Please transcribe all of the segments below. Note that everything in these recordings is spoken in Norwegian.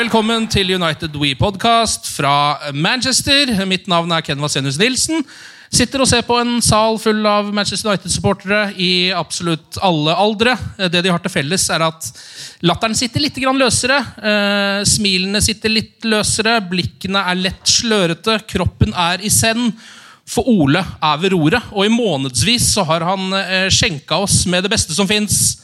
Velkommen til United We Podcast fra Manchester. Mitt navn er Ken Vasenius Nilsen. Sitter og ser på en sal full av Manchester United-supportere i absolutt alle aldre. Det de har til felles, er at latteren sitter litt løsere. Eh, smilene sitter litt løsere. Blikkene er lett slørete. Kroppen er i send. For Ole er ved roret, og i månedsvis så har han eh, skjenka oss med det beste som fins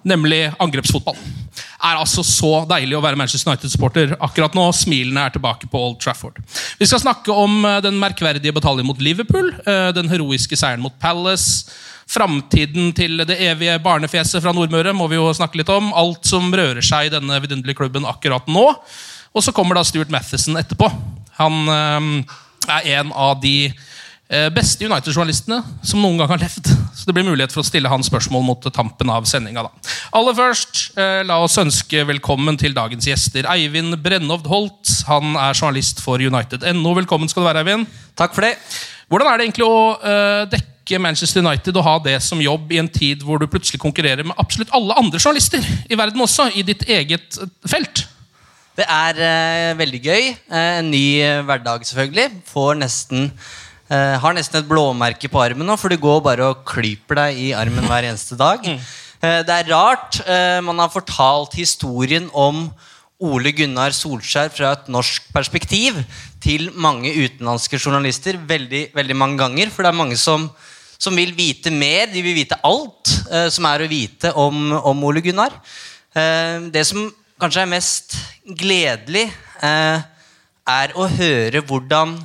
nemlig angrepsfotball. Er altså så deilig å være Manchester United-supporter akkurat nå. Smilene er tilbake på Old Trafford. Vi skal snakke om eh, den merkverdige bataljen mot Liverpool, eh, den heroiske seieren mot Palace, framtiden til det evige barnefjeset fra Nordmøre må vi jo snakke litt om. Alt som rører seg i denne vidunderlige klubben akkurat nå. Og så kommer da Stuart Matheson etterpå. Han eh, er en av de beste United-journalistene som noen gang har levd. Så det blir mulighet for å stille han spørsmål mot tampen av sendinga. Aller først, eh, la oss ønske velkommen til dagens gjester. Eivind Brennovd Holt. Han er journalist for United.no. Velkommen skal du være, Eivind. Takk for det. Hvordan er det egentlig å eh, dekke Manchester United og ha det som jobb i en tid hvor du plutselig konkurrerer med absolutt alle andre journalister i verden også, i ditt eget eh, felt? Det er eh, veldig gøy. Eh, en ny eh, hverdag, selvfølgelig. Får nesten eh, Har nesten et blåmerke på armen nå, for du går bare og klyper deg i armen hver eneste dag. Eh, det er rart. Eh, man har fortalt historien om Ole Gunnar Solskjær fra et norsk perspektiv til mange utenlandske journalister veldig, veldig mange ganger. For det er mange som, som vil vite mer. De vil vite alt som er å vite om, om Ole Gunnar. Eh, det som kanskje er mest gledelig, eh, er å høre hvordan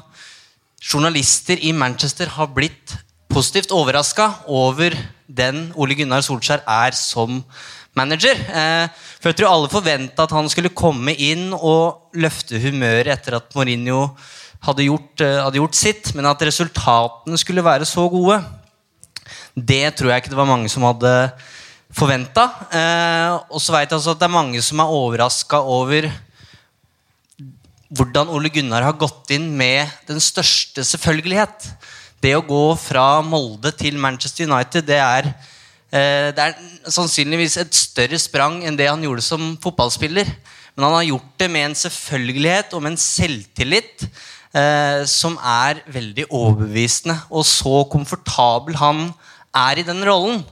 journalister i Manchester har blitt positivt overraska over den Ole Gunnar Solskjær er som manager. Eh, for jeg tror alle forventa at han skulle komme inn og løfte humøret etter at Mourinho hadde gjort, eh, hadde gjort sitt, men at resultatene skulle være så gode, det tror jeg ikke det var mange som hadde forventa. Eh, og så vet jeg altså at det er mange som er overraska over hvordan Ole Gunnar har gått inn med den største selvfølgelighet. Det å gå fra Molde til Manchester United, det er, eh, det er sannsynligvis et større sprang enn det han gjorde som fotballspiller. Men han har gjort det med en selvfølgelighet og med en selvtillit eh, som er veldig overbevisende. Og så komfortabel han er i den rollen,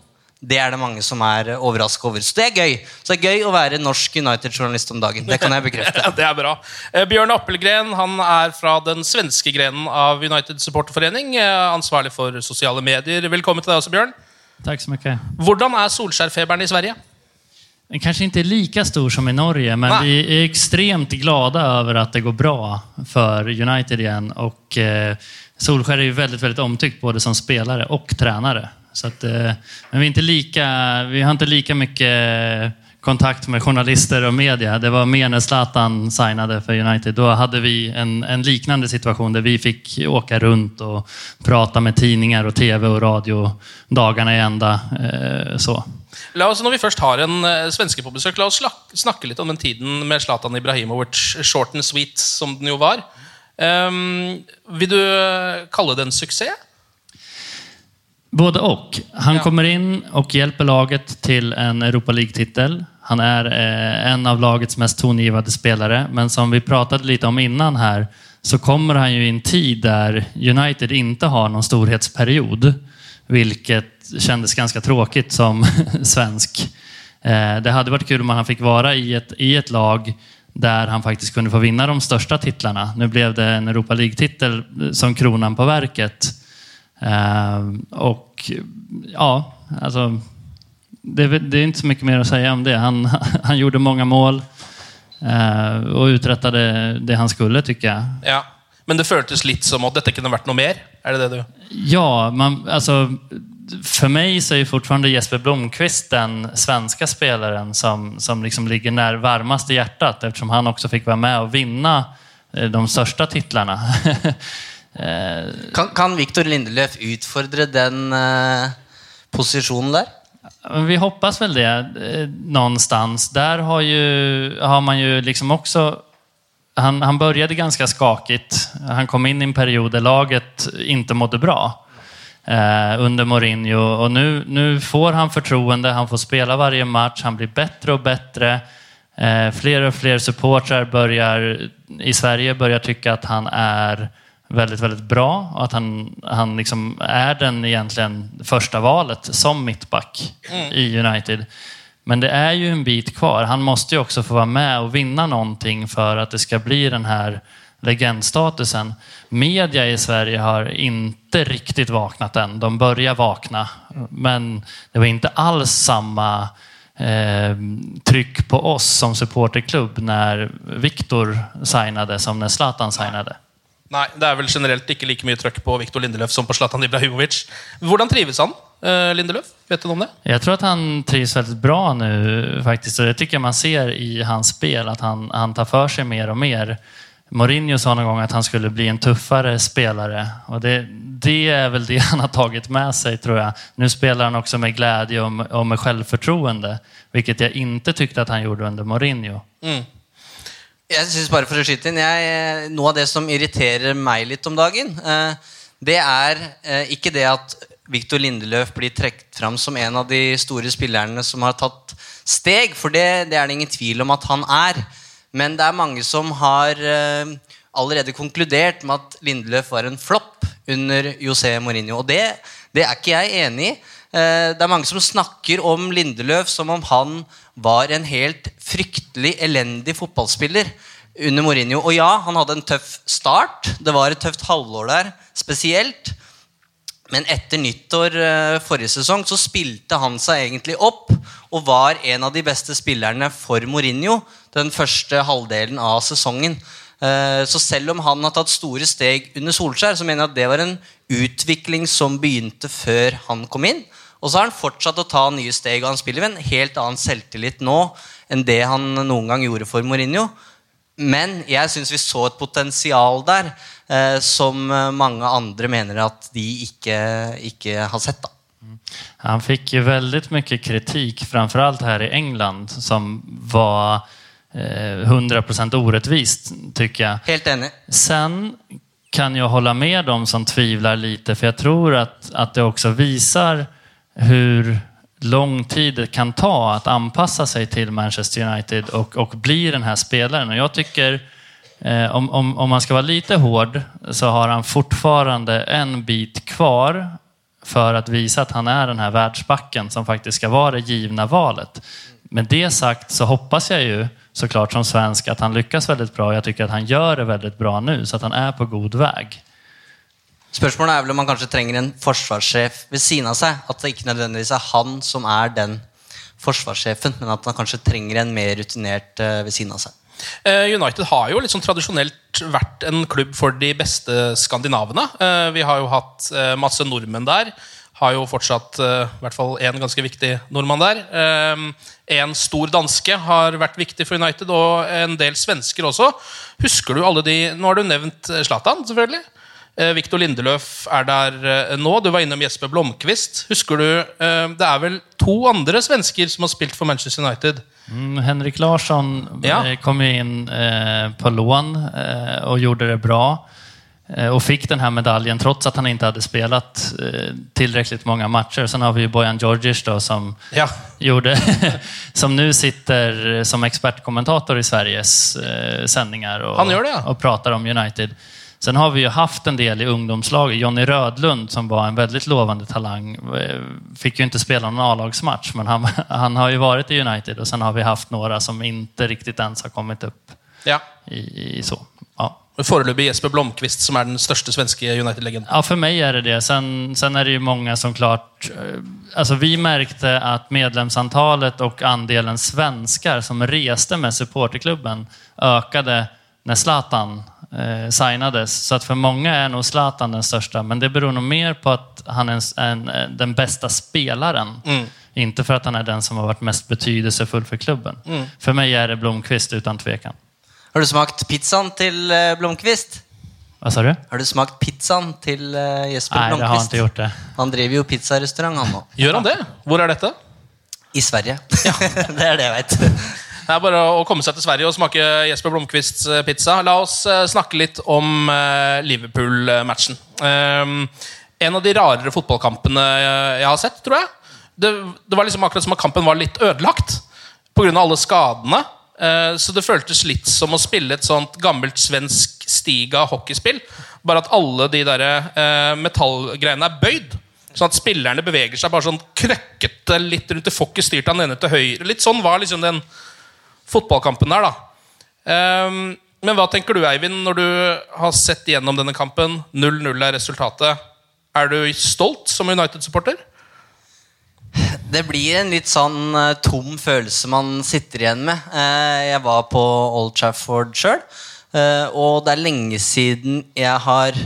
det er det mange som er overraska over. Så det er gøy. Så det er gøy å være norsk United-journalist om dagen. Det kan jeg bekrefte. Det er bra. Eh, Bjørn Appelgren han er fra den svenske grenen av United supporterforening. eh, Ansvarlig for sosiale medier. Velkommen til deg også, Bjørn. Takk så mye. Hvordan er Solskjærfeberen i Sverige? Den ikke like är lika stor som i Norge, men Nei. vi er ekstremt glade over at det går bra for United igjen. Og eh, Solskjær er jo veldig, veldig omtykt både som spelare og tränare. Så att, eh, men vi, inte lika, vi har inte lika mycket kontakt med journalister och media. Det var mer när Zlatan signade för United. Då hade vi en, en liknande situation där vi fick åka runt och prata med tidningar och tv och radio dagarna i ända. Eh, så. La oss, Når vi først har en uh, svenske på besøk, la oss snakke litt om den tiden med Zlatan Ibrahimovic, short and sweet, som den jo var. Um, vil du eh, kalle det en suksess? Både och. Han kommer in och hjälper laget till en Europa League-titel. Han är eh, en av lagets mest tongivande spelare. Men som vi pratade lite om innan här så kommer han ju i en tid där United inte har någon storhetsperiod. Vilket kändes ganska tråkigt som svensk. Eh, det hade varit kul om han fick vara i ett, i ett lag där han faktiskt kunde få vinna de största titlarna. Nu blev det en Europa League-titel som kronan på verket. Eh, och ja, alltså det, det är inte så mycket mer att säga om det. Han, han gjorde många mål eh, och uträttade det han skulle, tycker jag. Ja. Men det føltes litt som at dette kunne vært noe mer? Er det det du Ja, man, alltså, för mig så är ju fortfarande Jesper Blomqvist den svenska spelaren som, som liksom ligger när varmast i hjärtat eftersom han också fick vara med och vinna eh, de största titlarna. Eh, Kan, kan Viktor Lindelöf utfordre den eh, posisjonen der? Vi hoppas väl det eh, någonstans. Där har, ju, har man ju liksom också... Han, han började ganska skakigt. Han kom in i en period där laget inte mådde bra eh, under Mourinho. Och nu, nu får han förtroende, han får spela varje match, han blir bättre och bättre. Eh, fler och fler supportrar börjar, i Sverige börjar tycka att han är väldigt, väldigt bra att han, han liksom är den egentligen första valet som mittback i United. Men det är ju en bit kvar. Han måste ju också få vara med och vinna någonting för att det ska bli den här legendstatusen. Media i Sverige har inte riktigt vaknat än. De börjar vakna. Men det var inte alls samma eh, tryck på oss som supporterklubb när Viktor signade som när Zlatan signade. Nei, det er vel generelt ikke like mye trøkk på Viktor Lindeløf som på Zlatan Ibrahimovic. Hvordan trives han, eh, Lindeløf? Vet du noe om det? Jeg tror at han trives veldig bra nu faktisk. Og det syns man ser i hans spill, at han, han tar for seg mer og mer. Mourinho sa noen gang at han skulle bli en tøffere spiller. Og det, det er vel det han har tatt med seg, tror jeg. Nå spiller han også med glede og med, och med självförtroende. Vilket jeg ikke tyckte at han gjorde under Mourinho. Jeg synes bare for å skyte inn jeg, Noe av det som irriterer meg litt om dagen, eh, det er eh, ikke det at Viktor Lindeløf blir trukket fram som en av de store spillerne som har tatt steg, for det, det er det ingen tvil om at han er. Men det er mange som har eh, allerede konkludert med at Lindeløf var en flopp under José Mourinho. Og det, det er ikke jeg enig i. Eh, Det er mange som snakker om Lindeløf som om han var en helt fryktelig elendig fotballspiller under Mourinho. Og ja, han hadde en tøff start. Det var et tøft halvår der spesielt. Men etter nyttår eh, forrige sesong så spilte han seg egentlig opp og var en av de beste spillerne for Mourinho den første halvdelen av sesongen. Eh, Så selv om han har tatt store steg under Solskjær, så mener jeg at det var en utvikling som begynte før han kom inn. Og så har han fortsatt å ta nye steg, og han spiller med en helt annen selvtillit nå enn det han noen gang gjorde for Mourinho. Men jeg syns vi så et potensial der eh, som eh, mange andre mener at de ikke, ikke har sett. da. Han fikk ju väldigt mye kritik, framförallt her i England, som var eh, 100% orättvist, tycker jag. Helt enig. Sen kan jeg holde med dem som tvivler lite, for jeg tror at, at det også visar hur lång tid det kan ta att anpassa sig till Manchester United och, och bli den här spelaren. Och jag tycker, eh, om, om, om man ska vara lite hård, så har han fortfarande en bit kvar för att visa att han är den här världsbacken som faktiskt ska vara det givna valet. Med det sagt så hoppas jag ju såklart som svensk att han lyckas väldigt bra. Jag tycker att han gör det väldigt bra nu, så att han är på god väg. Spørsmålet er vel om man kanskje trenger en forsvarssjef ved siden av seg. At det ikke nødvendigvis er han som er den forsvarssjefen, men at han kanskje trenger en mer rutinert eh, ved siden av seg. Eh, United har jo litt sånn tradisjonelt vært en klubb for de beste skandinavene. Eh, Vi har jo hatt masse nordmenn der. Har jo fortsatt i hvert fall én ganske viktig nordmann der. En stor danske har vært viktig for United, og en del svensker også. Husker du alle de Nå har du nevnt Zlatan, selvfølgelig. Eh, Victor Lindeløf er der eh, nå. Du var innom Jesper Blomqvist. Husker du, eh, Det er vel to andre svensker som har spilt for Manchester United? Mm, Henrik Larsson Ja. kom jo inn eh, på lån eh, och gjorde det bra. Eh, fikk denne den medaljen trots at han ikke hadde spilt tilstrekkelig mange matcher. Så har vi Bojan Georgic, som Ja. gjorde, som nå sitter som expertkommentator i Sveriges sendinger og, Han det, ja. og prater om United. Sen har vi ju haft en del i ungdomslaget. Jonny Rödlund som var en väldigt lovande talang eh, fick ju inte spela någon A-lagsmatch, men han, han har ju varit i United och sen har vi haft några som inte riktigt ens har kommit upp ja. i, i så. Ja. Foreløpig Jesper Blomqvist, som er den største svenske United-legenden. Ja, for meg er det det. Sen, sen er det jo mange som klart... altså vi märkte at medlemsantalet og andelen svensker som reste med supporterklubben økte når Zlatan eh, signades. Så att för många är nog Zlatan den största, men det beror nog mer på att han är en, en, eh, den bästa spelaren. Inte för att han är den som har varit mest betydelsefull för klubben. För mig är det Blomqvist utan tvekan. Har du smakt pizzan til Blomqvist? Hva Vad sa du? Har du smakt pizzaen til Jesper Jesper Nej, det har jag ikke inte gjort det. Han driver jo pizzarestaurant, han nå. Gjør han det? Hvor er dette? I Sverige. Ja. det er det jeg veit. Det er bare å komme seg til Sverige og smake Jesper Blomqvists eh, pizza. La oss eh, snakke litt om eh, Liverpool-matchen. Um, en av de rarere fotballkampene jeg har sett, tror jeg. Det, det var liksom akkurat som at kampen var litt ødelagt pga. alle skadene. Så det føltes litt som å spille et sånt gammelt svensk stiga hockeyspill. Bare at alle de der metallgreiene er bøyd. Sånn at spillerne beveger seg bare sånn krøkkete litt rundt. Får ikke styrt han ene til høyre. Litt sånn var liksom den fotballkampen der, da. Um, men hva tenker du, Eivind, når du har sett gjennom denne kampen? 0-0 er resultatet. Er du stolt som United-supporter? Det blir en litt sånn eh, tom følelse man sitter igjen med. Eh, jeg var på Old Trafford sjøl, eh, og det er lenge siden jeg har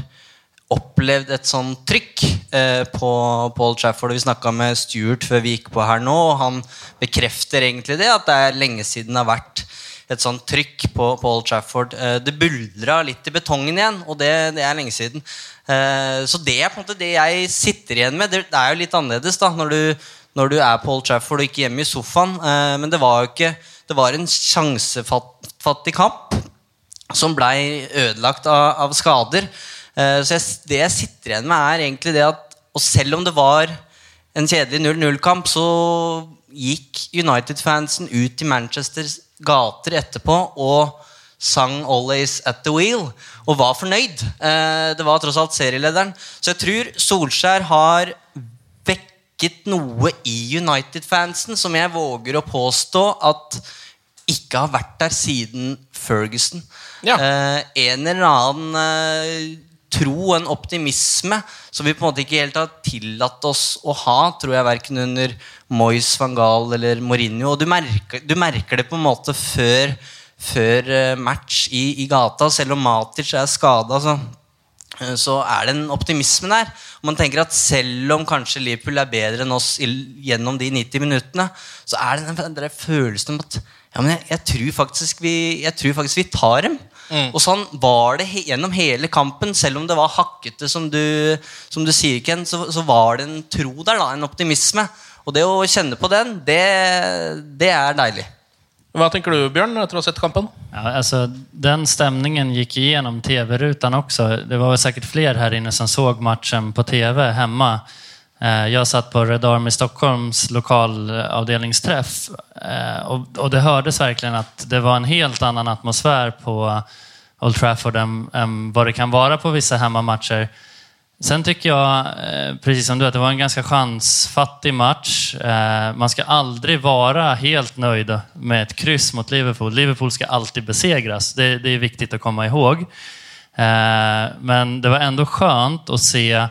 opplevd et sånn trykk eh, på, Paul Trafford. Vi snakka med Stuart før vi gikk på her nå, og han bekrefter egentlig det, at det er lenge siden det har vært et sånt trykk på, Paul Trafford. Eh, det buldra litt i betongen igjen, og det, det er lenge siden. Eh, så det er på en måte det jeg sitter igjen med. Det, det er jo litt annerledes da, når du, når du er Old Trafford og ikke hjemme i sofaen. Eh, men det var jo ikke Det var en sjansefattig kamp som blei ødelagt av, av skader. Eh, så jeg, det jeg sitter igjen med, er egentlig det at Og selv om det var en kjedelig 0-0-kamp, så gikk United-fansen ut i Manchesters gater etterpå og sang 'Always at the Wheel' og var fornøyd. Eh, det var tross alt serielederen. Så jeg tror Solskjær har vekket noe i United-fansen som jeg våger å påstå at ikke har vært der siden Ferguson. Ja. Eh, en eller annen tro, en optimisme, som vi på en måte ikke helt har tillatt oss å ha, tror jeg, verken under Moyes, van Gaal eller Mourinho. Og du merker, du merker det på en måte før, før eh, match i, i gata, selv om Matic er skada. Så, eh, så er det en optimisme der. Man tenker at selv om kanskje Liverpool er bedre enn oss gjennom de 90 minuttene, så er det den, den følelsen om at ja, men jeg, jeg, tror vi, jeg tror faktisk vi tar dem. Og sånn var det he gjennom hele kampen. Selv om det var hakkete, som du, som du sier, Ken, så, så var det en tro der, da, en optimisme. Og det å kjenne på den, det, det er deilig. Hva tenker du, Bjørn, etter å ha sett kampen? Ja, altså, den stemningen gikk gjennom tv-rutan også. Det var sikkert flere her här inne som såg matchen på tv hemma. Eh, Jag satt på Red Army Stockholms lokalavdelningsträff Og och, och det hördes verkligen att det var en helt annan atmosfär på Old Trafford än vad det kan vara på vissa hemmamatcher. Sen tycker eh, precis som du, att det var en ganska chansfattig match. Eh, Man ska aldrig vara helt nöjd med ett kryss mot Liverpool. Liverpool ska alltid besegras. Det, är viktigt att komma ihåg. Eh, Men det var ändå skönt att se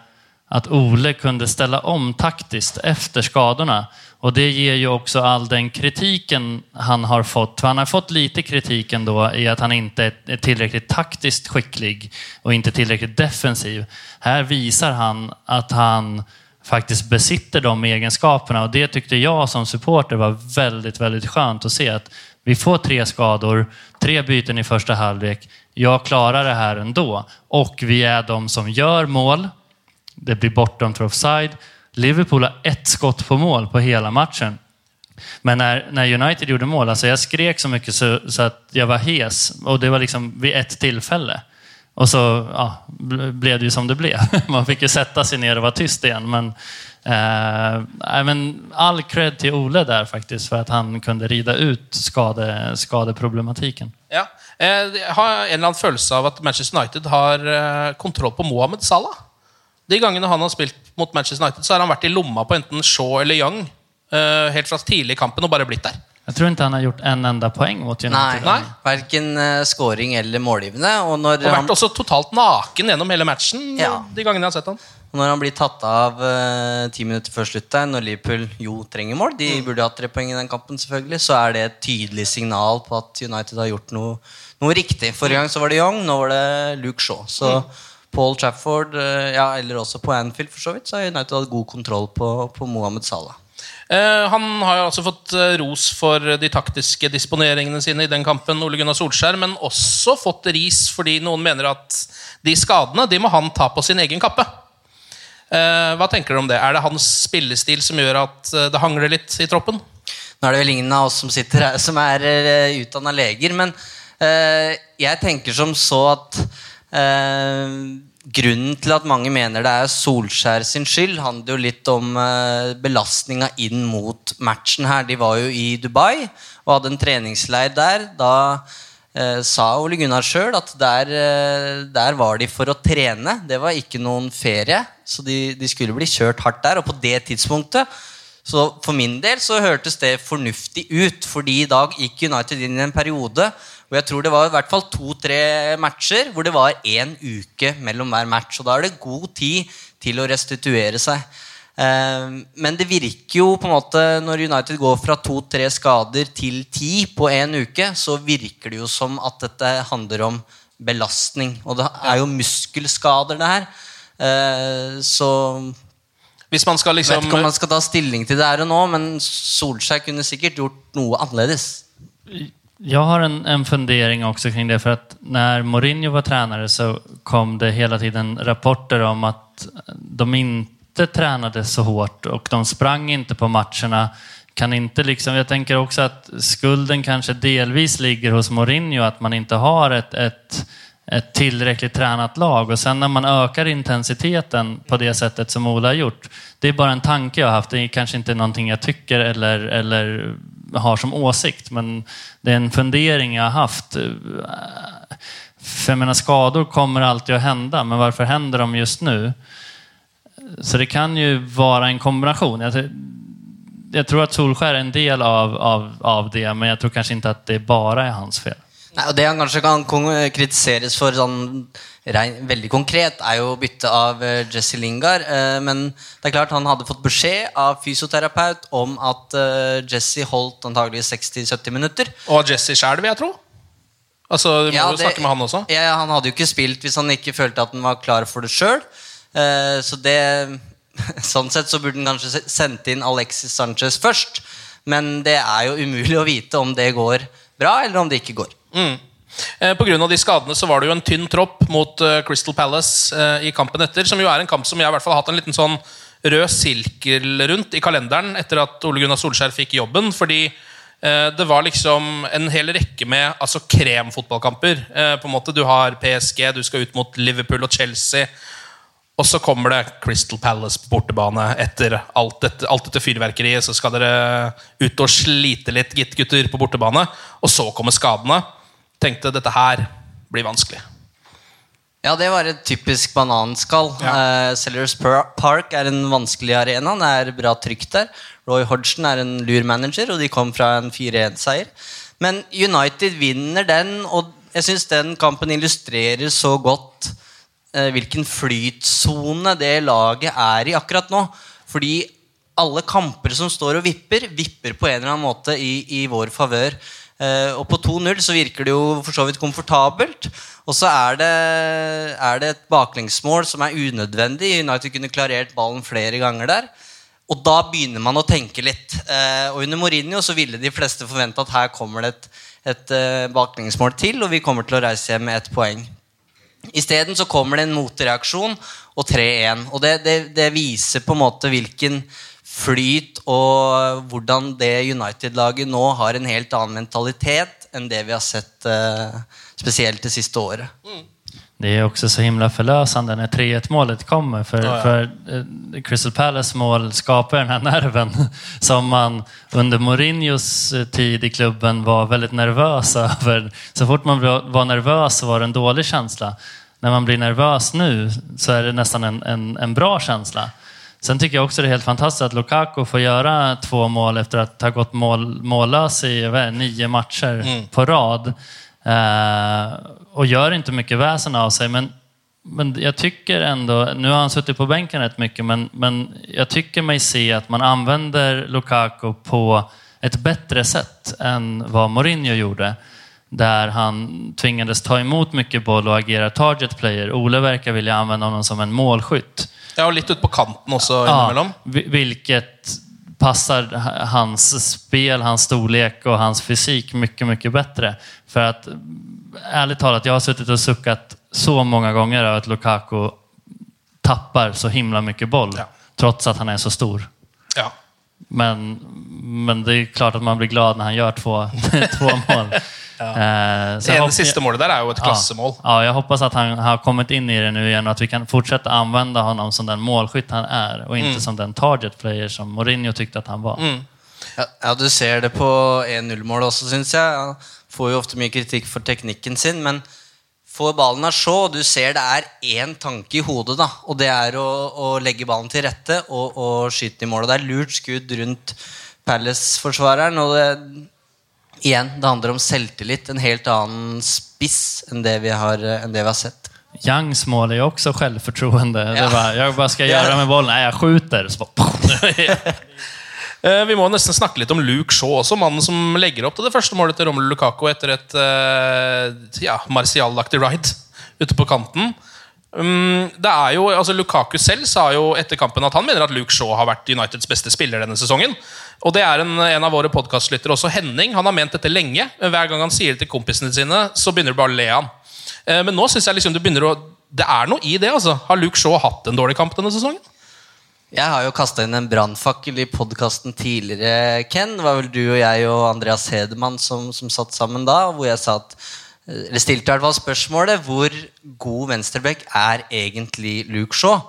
att Ole kunde ställa om taktiskt efter skadorna. Och det ger ju också all den kritiken han har fått. För han har fått lite kritik i att han inte är tillräckligt taktiskt skicklig och inte tillräckligt defensiv. Här visar han att han faktiskt besitter de egenskaperna och det tyckte jag som supporter var väldigt, väldigt skönt att se att Vi får tre skador, tre byten i första halvlek. Jag klarar det här ändå. Och vi är de som gör mål. Det blir bortdömt för offside. Liverpool har ett skott på mål på hela matchen. Men när, när United gjorde mål, alltså jag skrek så mycket så, så att jag var hes. Och det var liksom vid ett tillfälle. Och så ja, ble- blev det ju som det blev. Man fick ju sätta sig ner och vara tyst igen. Men, eh, men all cred till Ole där faktiskt för att han kunde rida ut skade, skadeproblematiken. Ja. Eh, Jeg har en eller annen følelse av at Manchester United har eh, kontroll på Mohammed Salah. De gangene han har spilt mot Manchester United, så har han vært i lomma på enten Shaw eller Young uh, helt fra tidlig i kampen og bare blitt der. Jeg tror ikke han har gjort en enda poeng mot United. Nei, Nei. Verken uh, scoring eller målgivende. Og når, Og han, vært også totalt naken gjennom hele matchen. Ja. de gangene jeg har sett han. og når han blir tatt av eh, ti minutter før slutt der, når Liverpool jo trenger mål De burde hatt tre poeng i den kampen, selvfølgelig. Så er det et tydelig signal på at United har gjort noe, noe riktig. Forrige gang så var det Young, nå var det Luke Shaw. Så Paul Trafford, eh, ja, eller også på Anfield for så vidt, så har United hatt god kontroll på, på Mohammed Salah. Eh, han har jo altså fått eh, ros for de taktiske disponeringene sine i den kampen, Ole Gunnar Solskjær, men også fått ris fordi noen mener at de skadene de må han ta på sin egen kappe. Eh, hva tenker du om det? Er det hans spillestil som gjør at det hangler litt i troppen? Nå er det vel ingen av oss som sitter her som er uh, utdanna leger, men jeg tenker som så at grunnen til at mange mener det er Solskjær sin skyld, handler jo litt om eh, belastninga inn mot matchen her. De var jo i Dubai og hadde en treningsleir der. Da eh, sa Ole Gunnar sjøl at der, eh, der var de for å trene. Det var ikke noen ferie, så de, de skulle bli kjørt hardt der. Og på det tidspunktet så for min del så hørtes det fornuftig ut, fordi i dag gikk United inn i en periode hvor jeg tror det var i hvert fall to-tre matcher hvor det var én uke mellom hver match. Og da er det god tid til å restituere seg. Eh, Men det virker jo på en måte når United går fra to-tre skader til ti på én uke, så virker det jo som at dette handler om belastning. Og det er jo muskelskader, det her. Eh, Så Hvis man skal jeg vet liksom ikke om man skal ta stilling til det her og nå, men Solskjær kunne sikkert gjort noe annerledes. Jag har en, en fundering också kring det, för att när Mourinho var tränare så kom det hela tiden rapporter om att de inte tränade så hårt och de sprang inte på matcherna. Kan inte liksom, jag tänker också att skulden kanske delvis ligger hos Mourinho, att man inte har ett, ett, ett tillräckligt tränat lag. Och sen när man ökar intensiteten på det sättet som Ola har gjort, det är bara en tanke jag har haft. Det är kanske inte någonting jag tycker eller, eller har som åsikt, men det är en fundering jag har haft. För jag menar, skador kommer alltid att hända, men varför händer de just nu? Så det kan ju vara en kombination. Jag, jag tror att Solskär är en del av, av, av det, men jag tror kanske inte att det bara är hans fel. Nei, og Det han kanskje kan kritiseres for sånn rein, veldig konkret, er jo byttet av eh, Jesse Lingard. Eh, men det er klart han hadde fått beskjed av fysioterapeut om at eh, Jesse holdt antagelig 60-70 minutter. Og Jesse sjæl, vil jeg tro. Altså, Du må Ja, jo snakke med han også. Ja, han hadde jo ikke spilt hvis han ikke følte at han var klar for det sjøl. så det Sånn sett så burde han kanskje sendt inn Alexis Sanchez først. Men det er jo umulig å vite om det går bra, eller om det ikke går. Mm. Eh, av de skadene så var det jo en tynn tropp mot eh, Crystal Palace eh, i kampen etter. Som jo er en kamp som jeg i hvert fall har hatt en liten sånn rød sirkel rundt i kalenderen etter at Ole Gunnar Solskjær fikk jobben. Fordi eh, det var liksom en hel rekke med altså kremfotballkamper. På en måte Du har PSG, du skal ut mot Liverpool og Chelsea. Og så kommer det Crystal Palace på bortebane etter alt dette, alt dette fyrverkeriet. Så skal dere ut og slite litt, gitt gutter, på bortebane. Og så kommer skadene. Tenkte dette her blir vanskelig. Ja, det var et typisk bananskall. Eh, Sellers Par- Park er en vanskelig arena. Det er bra trykk der. Roy Hodgson er en lur manager, og de kom fra en 4-1-seier. Men United vinner den, og jeg syns den kampen illustrerer så godt uh, hvilken flytsone det laget er i akkurat nå. Fordi alle kamper som står og vipper, vipper på en eller annen måte i, i vår favør. Eh, og på 2-0 så virker det jo for så vidt komfortabelt. Og så er det, er det et baklengsmål som er unødvendig. United kunne klarert ballen flere ganger der. Og da begynner man å tenke litt. Eh, og under Mourinho så ville de fleste forvente at her kommer det et, et eh, baklengsmål til, og vi kommer til å reise hjem med ett poeng. Isteden kommer det en motreaksjon og 3-1. Og det, det, det viser på en måte hvilken flyt og hvordan det United-laget nå har en helt annen mentalitet enn det vi har sett eh, spesielt det siste året. Det är också så himla förlösande när 3-1 målet kommer. För, Ja, ja. för eh, Crystal Palace mål skapar den här nerven som man under Mourinhos eh, tid i klubben var väldigt nervös över. Så fort man var var nervös så var det en dålig känsla. När man blir nervös nu så är det nästan en, en, en bra känsla. Sen tycker jag också det är helt fantastiskt att Lukaku får göra två mål efter att ha gått mål, mållös i nio matcher på rad. Eh, och gör inte mycket väsen av sig. Men, men jag tycker ändå, nu har han suttit på bänken rätt mycket, men, men jag tycker mig se att man använder Lukaku på ett bättre sätt än vad Mourinho gjorde. Där han tvingades ta emot mycket boll och agera target player. Ole verkar vilja använda honom som en målskytt. Ja, og litt ut på kanten også innimellom. Ja, vilket passar hans spel, hans storlek och hans fysik mycket, mycket bättre. För att ärligt talat, jag har suttit och suckat så många gånger över att Lukaku tappar så himla mycket boll. Ja. Trots att han är så stor. Ja. Men, men det är klart att man blir glad när han gör två, två mål. Eh, Det ene siste målet der er jo et klassemål. Ja, ja, jeg hoppas at han har kommet inn i det nå igjen, og at vi kan fortsette å anvende ham som den målskytt han er, og ikke mm. som den target player som Mourinho tykte at han var. Ja, ja, du ser det på 1-0-målet også, syns jeg. Han får jo ofte mye kritikk for teknikken sin, men får ballen av Shaw, du ser det er én tanke i hodet, da. Og det er å, å legge ballen til rette og, og skyte i mål. Og det er lurt skudd rundt Palace-forsvareren. Og det, igjen, det handler om selvtillit. En helt annen spiss enn det vi har, enn det vi har sett. Youngs mål er jo også selvfortroende. Ja. Det var, jeg bare skal gjøre med bollen. Nei, jeg skjuter. Så bara, Eh, Vi må nesten snakke litt om Luke Shaw også, mannen som legger opp til det første målet til Romelu Lukaku etter et eh, ja, martialaktig ride ute på kanten. Mm, det er jo, altså Lukaku selv sa jo etter kampen at han mener at Luke Shaw har vært Uniteds beste spiller denne sesongen. Og det er en, en av våre podkastlyttere også, Henning. Han har ment dette lenge. Hver gang han sier det til kompisene sine, så begynner du bare å le av han. Eh, Men nå synes jeg liksom det begynner å Det er noe i det. altså Har Luke Shaw hatt en dårlig kamp denne sesongen? Jeg har jo kasta inn en brannfakkel i podkasten tidligere, Ken. Det var vel du og jeg og Andreas Hedemann som, som satt sammen da, hvor jeg sa at eller stilte i hvert fall spørsmålet hvor god venstreback er egentlig Luke Shaw.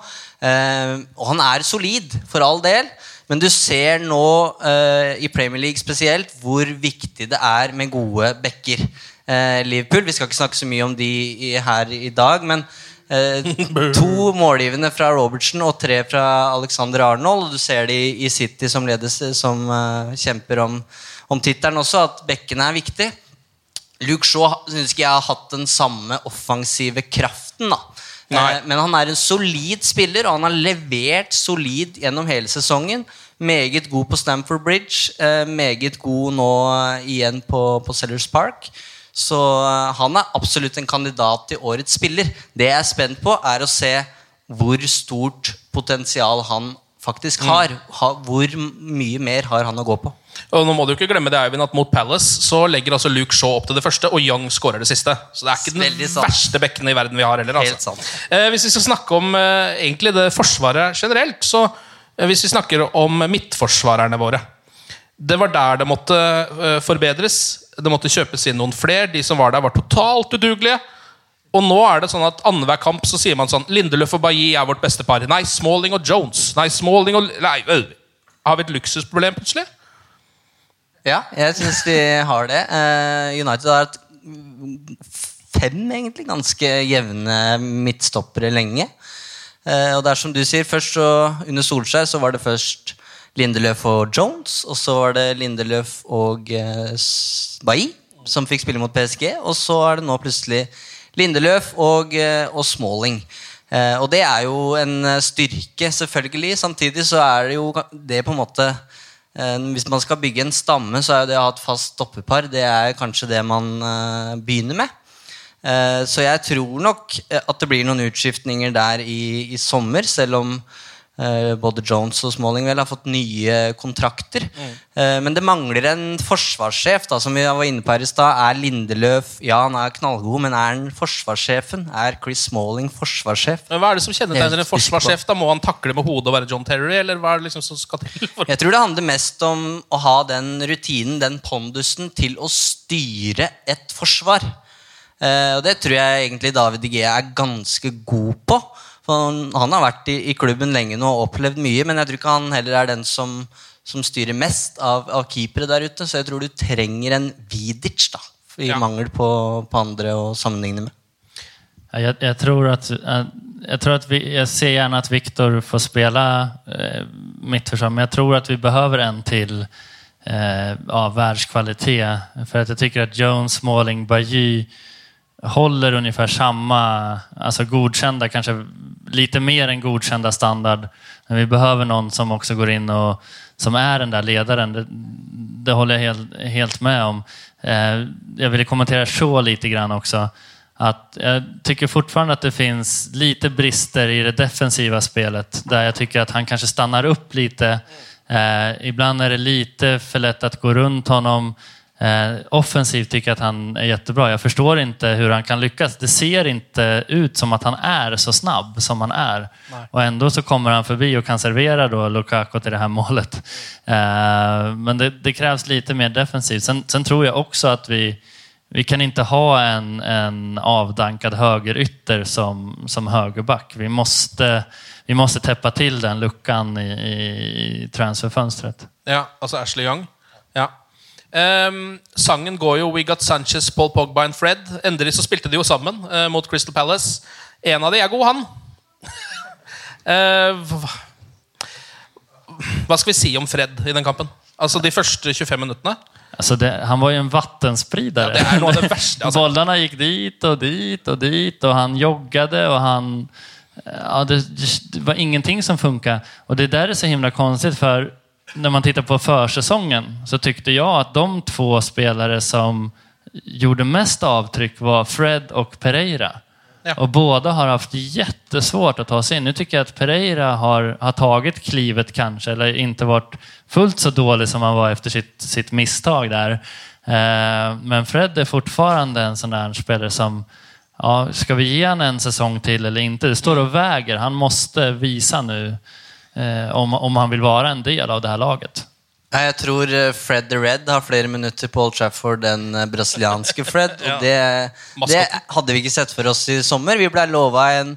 Eh, og han er solid, for all del, men du ser nå eh, i Premier League spesielt hvor viktig det er med gode backer. Eh, Liverpool, Vi skal ikke snakke så mye om de i, her i dag, men eh, to målgivende fra Robertsen og tre fra Alexander Arnold. Og du ser de i, City, som, ledes, som eh, kjemper om, om tittelen også, at bekkene er viktig. Luke Shaw syns ikke jeg har hatt den samme offensive kraften. da Nei. Eh, Men han er en solid spiller, og han har levert solid gjennom hele sesongen. Meget god på Stamford Bridge, eh, meget god nå eh, igjen på, på Sellers Park. Så han er absolutt en kandidat til årets spiller. Det jeg er spent på, er å se hvor stort potensial han faktisk har. Hvor mye mer har han å gå på. Og nå må du ikke glemme det, Eivind, at Mot Palace så legger altså Luke Shaw opp til det første, og Young skårer det siste. Så det er ikke den sant. verste bekken i verden vi har heller. Helt Altså. sant. Eh, hvis vi skal snakke om eh, egentlig det forsvaret generelt, så eh, hvis vi snakker om midtforsvarerne våre Det var der det måtte eh, forbedres. Det måtte kjøpes inn noen flere. De som var der, var totalt udugelige. Og nå er det sånn at annenhver kamp så sier man sånn Lindeløf og Bailly er vårt beste par. Nei, Smalling og Jones. Nei, Smalling og Nei, øh. Har vi et luksusproblem plutselig? Ja, jeg syns vi har det. Eh, United har hatt fem egentlig ganske jevne midtstoppere lenge. Eh, og det er som du sier, først så under Solskjær så var det først Lindeløf og Jones, og så var det Lindeløf og eh, Bailly som fikk spille mot PSG, og så er det nå plutselig Lindeløf og, og Smalling. Og det er jo en styrke, selvfølgelig. Samtidig så er det jo det på en måte Hvis man skal bygge en stamme, så er det å ha et fast stoppepar det er kanskje det man eh, begynner med. Eh, så jeg tror nok eh, at det blir noen utskiftninger der i, i sommer, selv om eh, både Jones og Smalling vel har fått nye kontrakter. Mm. men det mangler en forsvarssjef, da, som vi var inne på her i stad. Er Lindeløf Ja, han er knallgod, men er han forsvarssjefen? Er Chris Smalling forsvarssjef? Men Hva er det som kjennetegner en forsvarssjef? da? Må han takle med hodet og være John Terry? Eller hva er det liksom som skal til? For? Jeg tror det handler mest om å ha den rutinen, den pondusen, til å styre et forsvar. Eh, og det tror jeg egentlig David Igea er ganske god på. For han, han har vært i, i klubben lenge nå og opplevd mye, men jeg tror ikke han heller er den som, som styrer mest av, av keepere der ute. Så jeg tror du trenger en Vidic, da. I Ja. mangel på, på andre å sammenligne med. Jeg, Jag, jag tror at, jeg, jag, tror at vi, jeg ser gjerne at Viktor får spela eh, midtforsvar, men jeg tror at vi behøver en til eh, av världskvalitet. För att jag tycker att Jones, Smalling, Bajy håller ungefär samma, alltså godkända, kanske lite mer än godkända standard. Men vi behöver någon som också går in och som är den där ledaren. Det, det håller jag helt, helt med om. Eh, jag ville kommentera så lite grann också. Att jag tycker fortfarande att det finns lite brister i det defensiva spelet där jag tycker att han kanske stannar upp lite. Eh, ibland är det lite för lätt att gå runt honom. Eh, offensivt tycker jag att han är jättebra. Jag förstår inte hur han kan lyckas. Det ser inte ut som att han är så snabb som han är. Nej. Och ändå så kommer han förbi och kan servera då Lukaku till det här målet. Eh, men det, det krävs lite mer defensivt. Sen, sen tror jag också att vi, vi kan inte ha en, en avdankad högerytter som, som högerback. Vi måste, vi måste täppa till den luckan i, i transferfönstret. Ja, alltså Ashley Young. Ja. Ehm, sangen går jo We Got Sanchez, Paul Pogba and Fred. Endelig så spilte de jo sammen uh, mot Crystal Palace. En av de er god, han. uh, hva, skal vi si om Fred i den kampen? Altså De første 25 minuttene? Altså det, han var jo en vattenspridare. Ja, värsta, alltså. Bollarna dit og dit og dit og han joggade og han... Ja, det, det var ingenting som funka. Og det der er så himla konstigt för när man tittar på försäsongen så tyckte jag att de två spelare som gjorde mest avtryck var Fred och Pereira. Ja. Och båda har haft jättesvårt att ta sig in. Nu tycker jag att Pereira har, har tagit klivet kanske, eller inte varit fullt så dålig som han var efter sitt, sitt misstag där. Eh, men Fred är fortfarande en sån där spelare som, ja, ska vi ge honom en säsong till eller inte? Det står och väger. Han måste visa nu om, om han vil være en del av det her laget. Jeg tror eh, Fred the Red har flere minutter på Old Trafford enn eh, brasilianske Fred. Og det, det hadde vi ikke sett for oss i sommer. Vi ble lova en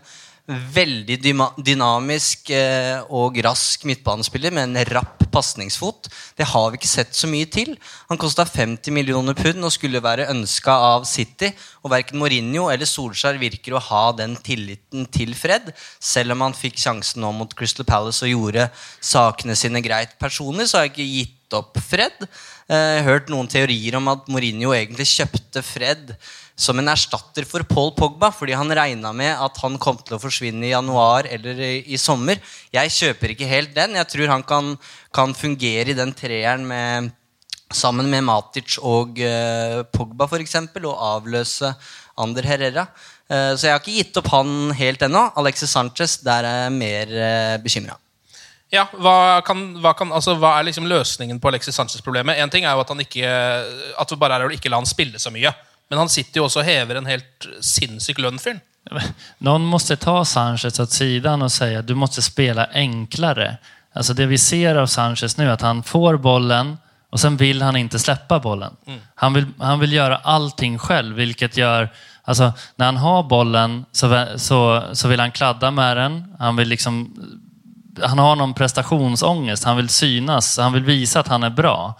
veldig dynamisk eh, og rask midtbanespiller med en rapp pasningsfot. Det har vi ikke sett så mye til. Han kosta 50 millioner pund og skulle være ønska av City. Og verken Mourinho eller Solskjær virker å ha den tilliten til Fred, selv om han fikk sjansen nå mot Crystal Palace og gjorde sakene sine greit. Personlig så har jeg ikke gitt opp Fred. Eh, Jeg har hørt noen teorier om at Mourinho egentlig kjøpte Fred som en erstatter for Paul Pogba, fordi han regna med at han kom til å forsvinne i januar eller i, i sommer. Jeg kjøper ikke helt den. Jeg tror han kan, kan fungere i den treeren med, sammen med Matic og uh, Pogba f.eks., og avløse Ander Herrera. Uh, så jeg har ikke gitt opp han helt ennå. Alexis Sanchez, der er jeg mer uh, bekymra. Ja, hva, kan, hva, kan, altså, hva er liksom løsningen på Alexis Sanchez-problemet? En ting er jo at han ikke At det bare er å ikke la han spille så mye. Men han sitter jo også og hever en helt sinnssyk lønn, fyren. Någon måste ta Sanchez åt sidan och säga du måste spela enklare. Alltså det vi ser av Sanchez nu att han får bollen och sen vill han inte släppa bollen. Han, vill, han vill göra allting själv, vilket gör... Alltså, när han har bollen så, så, så vill han kladda med den. Han vill liksom han har någon prestationsångest, han vill synas, han vill visa att han är bra.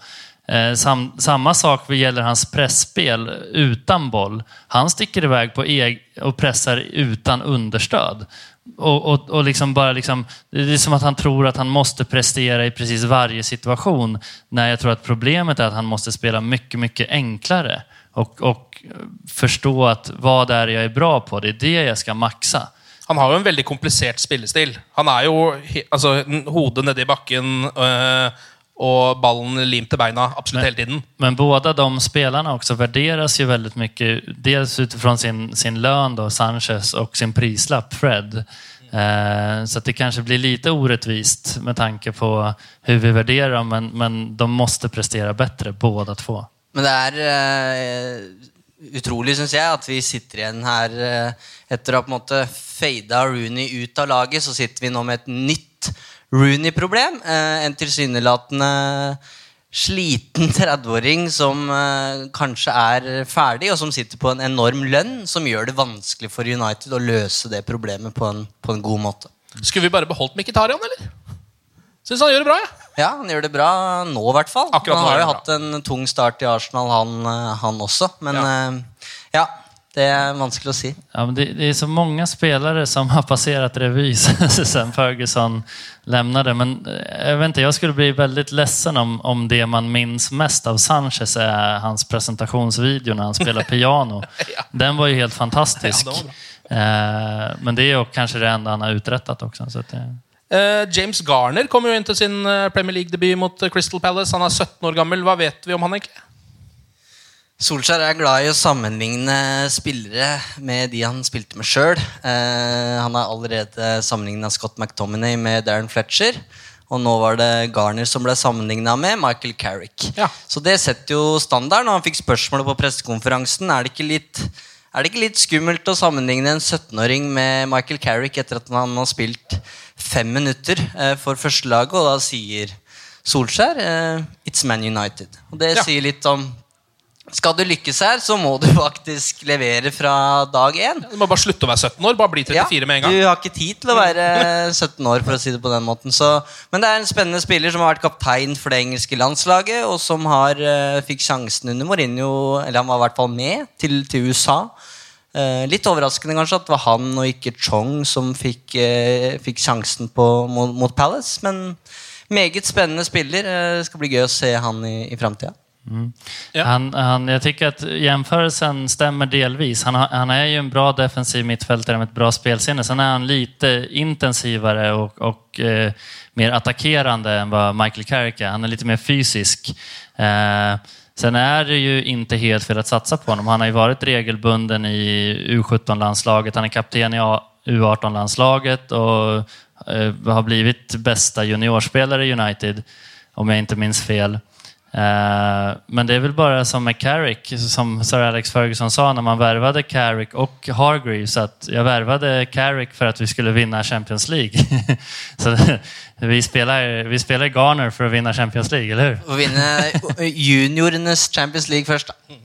Eh, sam, samma sak gäller hans pressspel utan boll. Han sticker iväg på eg och pressar utan understöd. Och, och, och liksom bara liksom, det är som att han tror att han måste prestera i precis varje situation. När jag tror att problemet är att han måste spela mycket, mycket enklare. Och, och förstå att vad är jag är bra på, det är det jag ska maxa. Han har jo en veldig komplisert spillestil. Han er jo altså, hodet nedi bakken øh, og ballen limt til beina absolutt hele tiden. Men båda de spelarna också värderas ju väldigt mycket, dels utifrån sin, sin lön då, Sanchez, och sin prislapp, Fred. Eh, Så det kanske blir lite orättvist med tanke på hur vi värderar dem, men, men de måste prestera bättre båda två. Men det er eh, utrolig, syns jeg, at vi sitter igjen her eh, etter å ha på en måte fada Rooney ut av laget, så sitter vi nå med et nytt Rooney-problem. Eh, en tilsynelatende sliten 30-åring som eh, kanskje er ferdig, og som sitter på en enorm lønn, som gjør det vanskelig for United å løse det problemet på en, på en god måte. Skulle vi bare beholdt Mkhitaryan, eller? Syns han gjør det bra, jeg. Ja, han gjør det bra nå, i hvert fall. Akkurat han har jo hatt en tung start i Arsenal, han, eh, han også. Men eh, ja, det er vanskelig å si. Ja, men det, det är så mange spelare som har passerat revy sen Ferguson lämnade. Men jeg jag, vet inte, jag skulle bli väldigt ledsen om, om det man minns mest av Sanchez är hans presentationsvideo när han spelar piano. Den var ju helt fantastisk. Ja, Eh, men det är ju kanske det enda han har uträttat också. Så det... Eh, James Garner kom jo inn til sin eh, Premier League-debut mot eh, Crystal Palace. Han er 17 år gammel. Hva vet vi om han egentlig? Solskjær er glad i å sammenligne spillere med de han spilte med sjøl. Eh, han har allerede sammenligna Scott McTominay med Darren Fletcher. Og nå var det Garner som ble sammenligna med Michael Carrick. Så det setter jo standarden. Og han fikk spørsmålet på pressekonferansen er det ikke litt er det ikke litt skummelt å sammenligne en 17-åring med Michael Carrick etter at han har spilt fem minutter eh, for førstelaget, og da sier Solskjær eh, It's Man United. Og det sier litt om Skal du lykkes her, så må du faktisk levere fra dag én. Du må bare slutte å være 17 år. Bare bli 34 med en gang. Du har ikke tid til å være 17 år, for å si det på den måten. Så, men det er en spennende spiller som har vært kaptein for det engelske landslaget, og som har, uh, fikk sjansen under Mourinho, eller han var i hvert fall med, til, til USA. Uh, litt overraskende kanskje at det var han og ikke Chong som fikk, uh, fikk sjansen på, mot, mot Palace, men meget spennende spiller. Det skal bli gøy å se han i, i framtida. Mm. Han, han, jag tycker att jämförelsen stämmer delvis. Han, har, han är ju en bra defensiv mittfältare med ett bra spelsinne. Sen är han lite intensivare och, och eh, mer attackerande än vad Michael Carrick är. Han är lite mer fysisk. Eh, sen är det ju inte helt fel att satsa på honom. Han har ju varit regelbunden i U17-landslaget. Han är kapten i U18-landslaget och eh, har blivit bästa juniorspelare i United, om jag inte minns fel. Eh, Men det är väl bara som med Carrick, som Sir Alex Ferguson sa när man värvade Carrick och Hargreaves, att jag värvade Carrick för att vi skulle vinna Champions League. Så vi spelar, vi spelar Garner för att vinna Champions League, eller hur? Å vinne juniorenes Champions League først, da.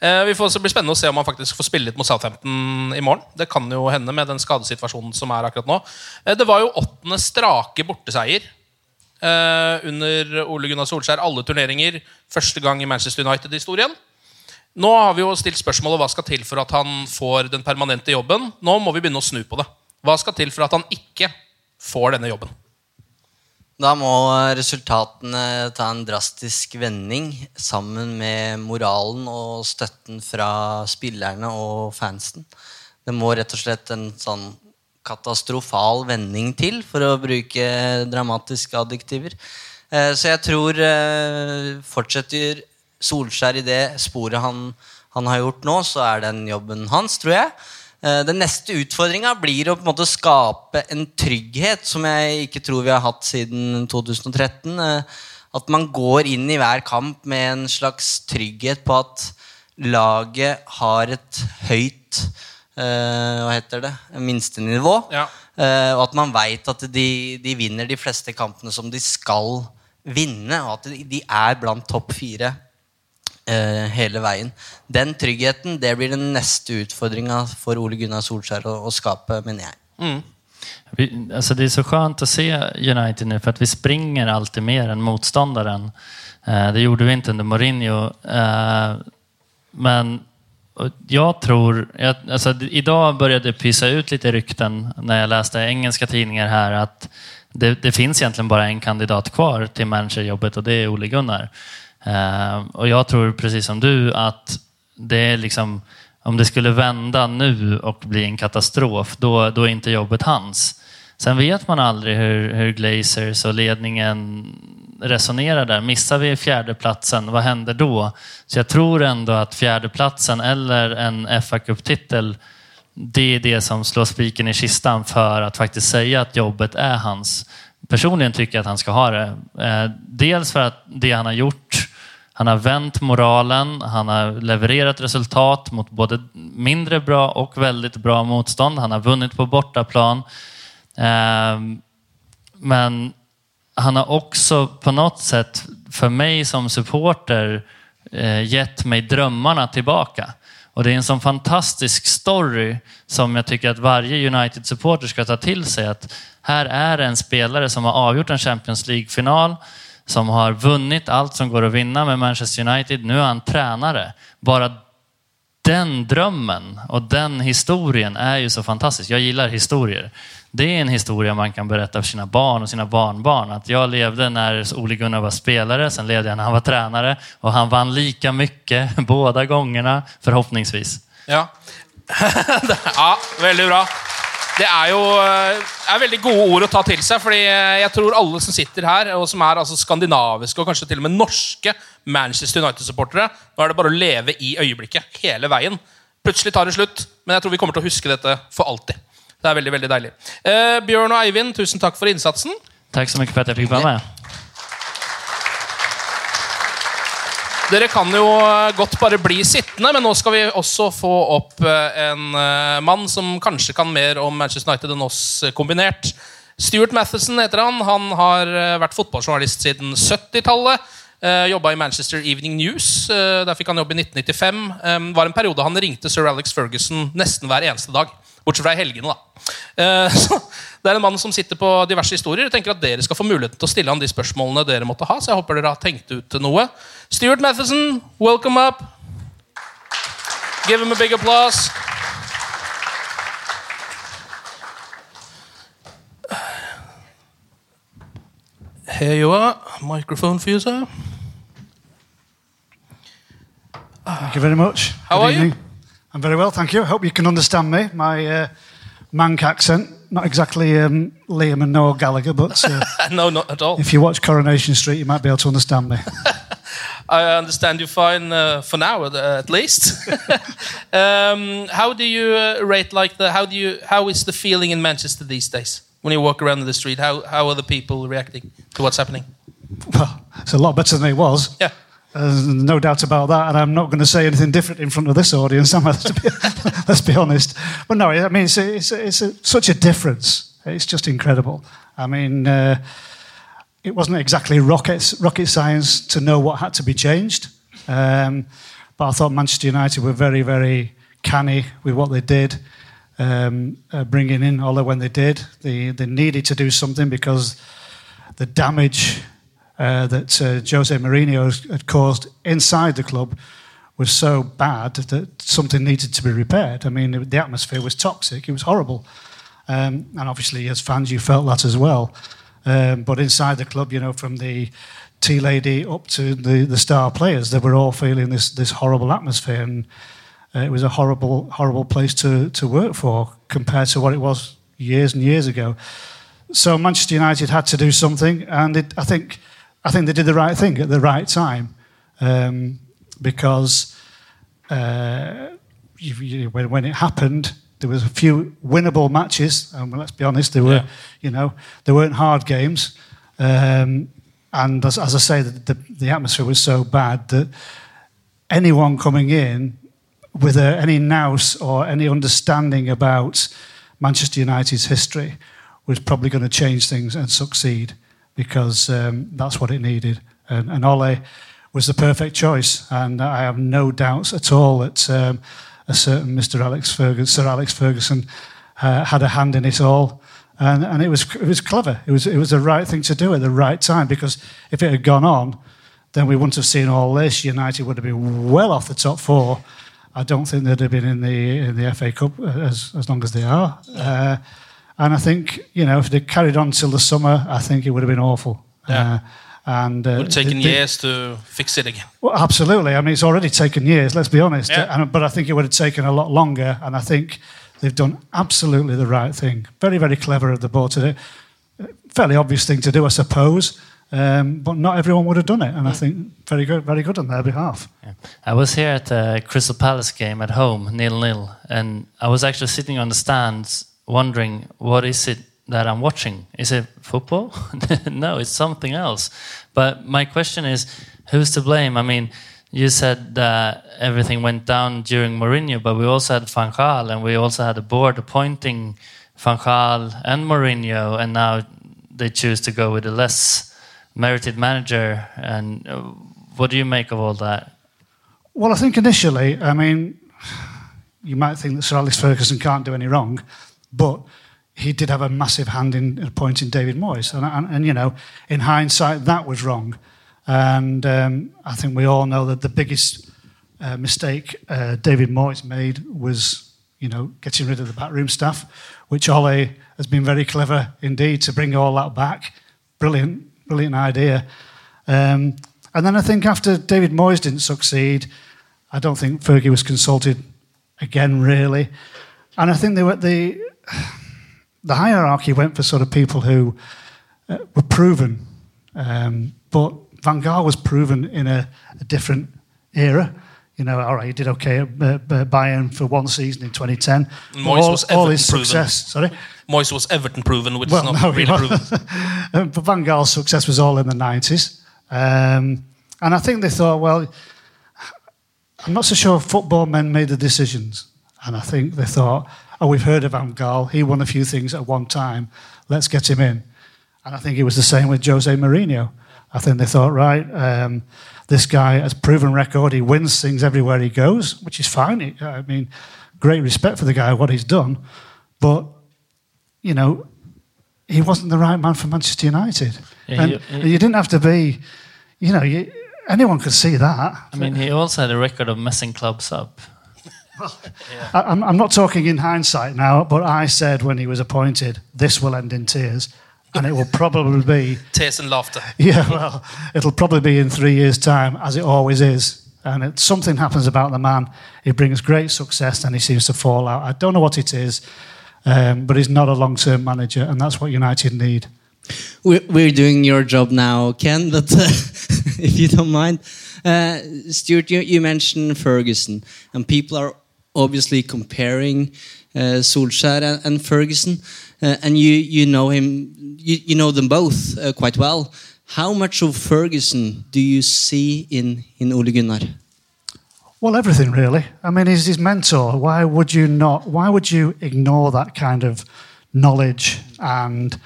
Eh, vi får også bli spennende å se om han faktisk får spille litt mot Southampton i morgen. Det kan jo hende med den skadesituasjonen som er akkurat nå. Eh, det var jo åttende strake borteseier under Ole Gunnar Solskjær. Alle turneringer. Første gang i Manchester United-historien. Nå har vi jo stilt spørsmålet hva skal til for at han får den permanente jobben. Nå må vi begynne å snu på det. Hva skal til for at han ikke får denne jobben? Da må resultatene ta en drastisk vending sammen med moralen og støtten fra spillerne og fansen. Det må rett og slett en sånn katastrofal vending til, for å bruke dramatiske adjektiver. Eh, Så jeg tror eh, fortsetter Solskjær i det sporet han, han har gjort nå, så er den jobben hans, tror jeg. Eh, Den neste utfordringa blir å på en måte skape en trygghet som jeg ikke tror vi har hatt siden 2013. Eh, At man går inn i hver kamp med en slags trygghet på at laget har et høyt Hva heter det? Minstenivå. Eh, og at man veit at de, de vinner de fleste kampene som de skal vinne, og at de, er blant topp fire eh, hele veien. Den tryggheten det blir den neste utfordringa for Ole Gunnar Solskjær å, å skape, mener jeg. Vi, altså det er så skjønt å se United nå, for att vi springer alltid mer enn motstanderen. Eh, det gjorde vi ikke under Mourinho. Eh, men jag tror, jag, alltså, idag började pysa ut lite rykten när jag läste engelska tidningar här att det, det finns egentligen bara en kandidat kvar till managerjobbet och det är Ole Gunnar. Eh, och jag tror precis som du att det är liksom om det skulle vända nu och bli en katastrof, då, då är inte jobbet hans. Sen vet man aldrig hur, hur Glazers och ledningen resonerar där. Missar vi fjärdeplatsen, vad händer då? Så jag tror ändå att fjärdeplatsen eller en fa Cup-titel det är det som slår spiken i kistan för att faktiskt säga att jobbet är hans. Personligen tycker jag att han ska ha det. Eh, dels för att det han har gjort, han har vänt moralen, han har levererat resultat mot både mindre bra och väldigt bra motstånd. Han har vunnit på bortaplan. Eh, men han har också på något sätt, för mig som supporter, eh, gett mig drömmarna tillbaka. Och det är en sån fantastisk story som jag tycker att varje United-supporter ska ta till sig. Att här är en spelare som har avgjort en Champions League-final, som har vunnit allt som går att vinna med Manchester United. Nu är han tränare. Bara den drömmen och den historien är ju så fantastisk. Jag gillar historier. Det är en historia man kan berätta för sina barn och sina barnbarn. Att jag levde när Ole Gunnar var spelare, sen levde jag när han var tränare och han vann lika mycket båda gångerna, förhoppningsvis. Ja. ja, veldig bra. Det er jo eh, er veldig gode ord å ta til seg. fordi jeg tror alle som sitter her, og som er altså skandinaviske og kanskje til og med norske Manchester United-supportere, nå er det bare å leve i øyeblikket hele veien. Plutselig tar det slutt, men jeg tror vi kommer til å huske dette for alltid. Det er veldig, veldig deilig. Eh, Bjørn og Eivind, tusen takk for innsatsen. Takk så mye for at jeg fikk være med. Dere kan jo eh, godt bare bli sittende, men nå skal vi også få opp eh, en eh, mann som kanskje kan mer om Manchester United enn oss kombinert. Stuart Matheson heter han. Han har vært fotballjournalist siden 70-tallet. Uh, Jobba i Manchester Evening News. der fikk han jobb i 1995. Det var en periode han ringte sir Alex Ferguson nesten hver eneste dag. Bortsett fra i helgene, da. Eh, så det er en mann som sitter på diverse historier. Jeg tenker at Dere skal få muligheten til å stille han de spørsmålene dere måtte ha. Så jeg håper dere har tenkt ut noe. Stuart Matheson, welcome up. Give him a big applause. Here you are. Microphone for you, sir. Thank you very much. How Good are you? I'm very well, thank you. I hope you can understand me. My uh, Manc accent, not exactly um, Liam and Noel Gallagher, but uh, no, not at all. if you watch Coronation Street, you might be able to understand me. I understand you fine uh, for now, at, at least. um, how do you uh, rate like the? How do you? How is the feeling in Manchester these days when you walk around the street? How how are the people reacting to what's happening? well, it's a lot better than it was. Yeah. There's no doubt about that, and I'm not going to say anything different in front of this audience. am I? Let's be, let's be honest. But no, I mean, it's, it's, it's a, such a difference. It's just incredible. I mean, uh, it wasn't exactly rocket, rocket science to know what had to be changed. Um, but I thought Manchester United were very, very canny with what they did, um, uh, bringing in Ola when they did. They, they needed to do something because the damage uh, that uh, Jose Mourinho had caused inside the club was so bad that something needed to be repaired. I mean, the atmosphere was toxic, it was horrible. Um, and obviously, as fans, you felt that as well. Um, but inside the club, you know, from the tea lady up to the, the star players, they were all feeling this, this horrible atmosphere. And uh, it was a horrible, horrible place to, to work for compared to what it was years and years ago. So Manchester United had to do something, and it, I think I think they did the right thing at the right time um, because uh, you, you, when, when it happened, there was a few winnable matches, and let's be honest, they were Yeah. you know they weren't hard games, um, and as, as I say, the, the, the atmosphere was so bad that anyone coming in with a, any nous or any understanding about Manchester United's history was probably going to change things and succeed because um, that's what it needed. And, and Ole was the perfect choice, and I have no doubts at all that um, a certain Mr. Alex Ferguson, Sir Alex Ferguson, uh, had a hand in it all. And, and it was it was clever. It was it was the right thing to do at the right time because if it had gone on, then we wouldn't have seen all this. United would have been well off the top four. I don't think they'd have been in the in the FA Cup as as long as they are. Uh, and I think you know if they carried on till the summer, I think it would have been awful. Yeah. Uh, and uh, Would have taken the- the- years to fix it again. well, absolutely. I mean, it's already taken years. Let's be honest. Yeah. And, but I think it would have taken a lot longer. And I think they've done absolutely the right thing. Very, very clever of the board to do. Fairly obvious thing to do, I suppose. Um, but not everyone would have done it, and I think very good, very good on their behalf. I was here at the Crystal Palace game at home, nil nil, and I was actually sitting on the stands wondering what is it that I'm watching? Is it football? no, it's something else. But my question is, who's to blame? I mean, you said that everything went down during Mourinho, but we also had Van Gaal, and we also had a board appointing Van Gaal and Mourinho, and now they choose to go with a less merited manager. And uh, what do you make of all that? Well, I think initially, I mean, you might think that Sir Alex Ferguson can't do any wrong, but he did have a massive hand in appointing David Moyes. And, and, and you know, in hindsight, that was wrong. And um, I think we all know that the biggest uh, mistake uh, David Moyes made was, you know, getting rid of the backroom staff, which Ole has been very clever indeed to bring all that back. Brilliant, brilliant idea. Um, and then I think after David Moyes didn't succeed, I don't think Fergie was consulted again, really. And I think they were the the hierarchy went for sort of people who uh, were proven, um, but Van Gaal was proven in a, a, different era. You know, all right, he did okay at uh, Bayern for one season in 2010. Moyes all, was all his proven. success, sorry. Moyes was Everton proven, which well, is not no, really proven. Um, but Van Gaal's success was all in the 90s. Um, and I think they thought, well, I'm not so sure football men made the decisions. And I think they thought, oh, we've heard of Van Gaal. He won a few things at one time. Let's get him in. And I think it was the same with Jose Mourinho. I think they thought, right, um, this guy has proven record. He wins things everywhere he goes, which is fine. I mean, great respect for the guy, what he's done. But, you know, he wasn't the right man for Manchester United. Yeah, and, he- he- you didn't have to be, you know, you, anyone could see that. I mean, he also had a record of messing clubs up. I, I'm, I'm not talking in hindsight now, but I said when he was appointed, this will end in tears. And it will probably be, Tears and laughter. yeah, well, it'll probably be in three years' time, as it always is. And it, something happens about the man. He brings great success and he seems to fall out. I don't know what it is, um, but he's not a long term manager, and that's what United need. We're, we're doing your job now, Ken, but uh, if you don't mind. Uh, Stuart, you, you mentioned Ferguson, and people are obviously comparing uh, Solskjaer and, and Ferguson, uh, and you, you know him, you, you know them both uh, quite well. How much of Ferguson do you see in, in Ole Gunnar? Well, everything really. I mean, he's his mentor. Why would you not? Why would you ignore that kind of knowledge and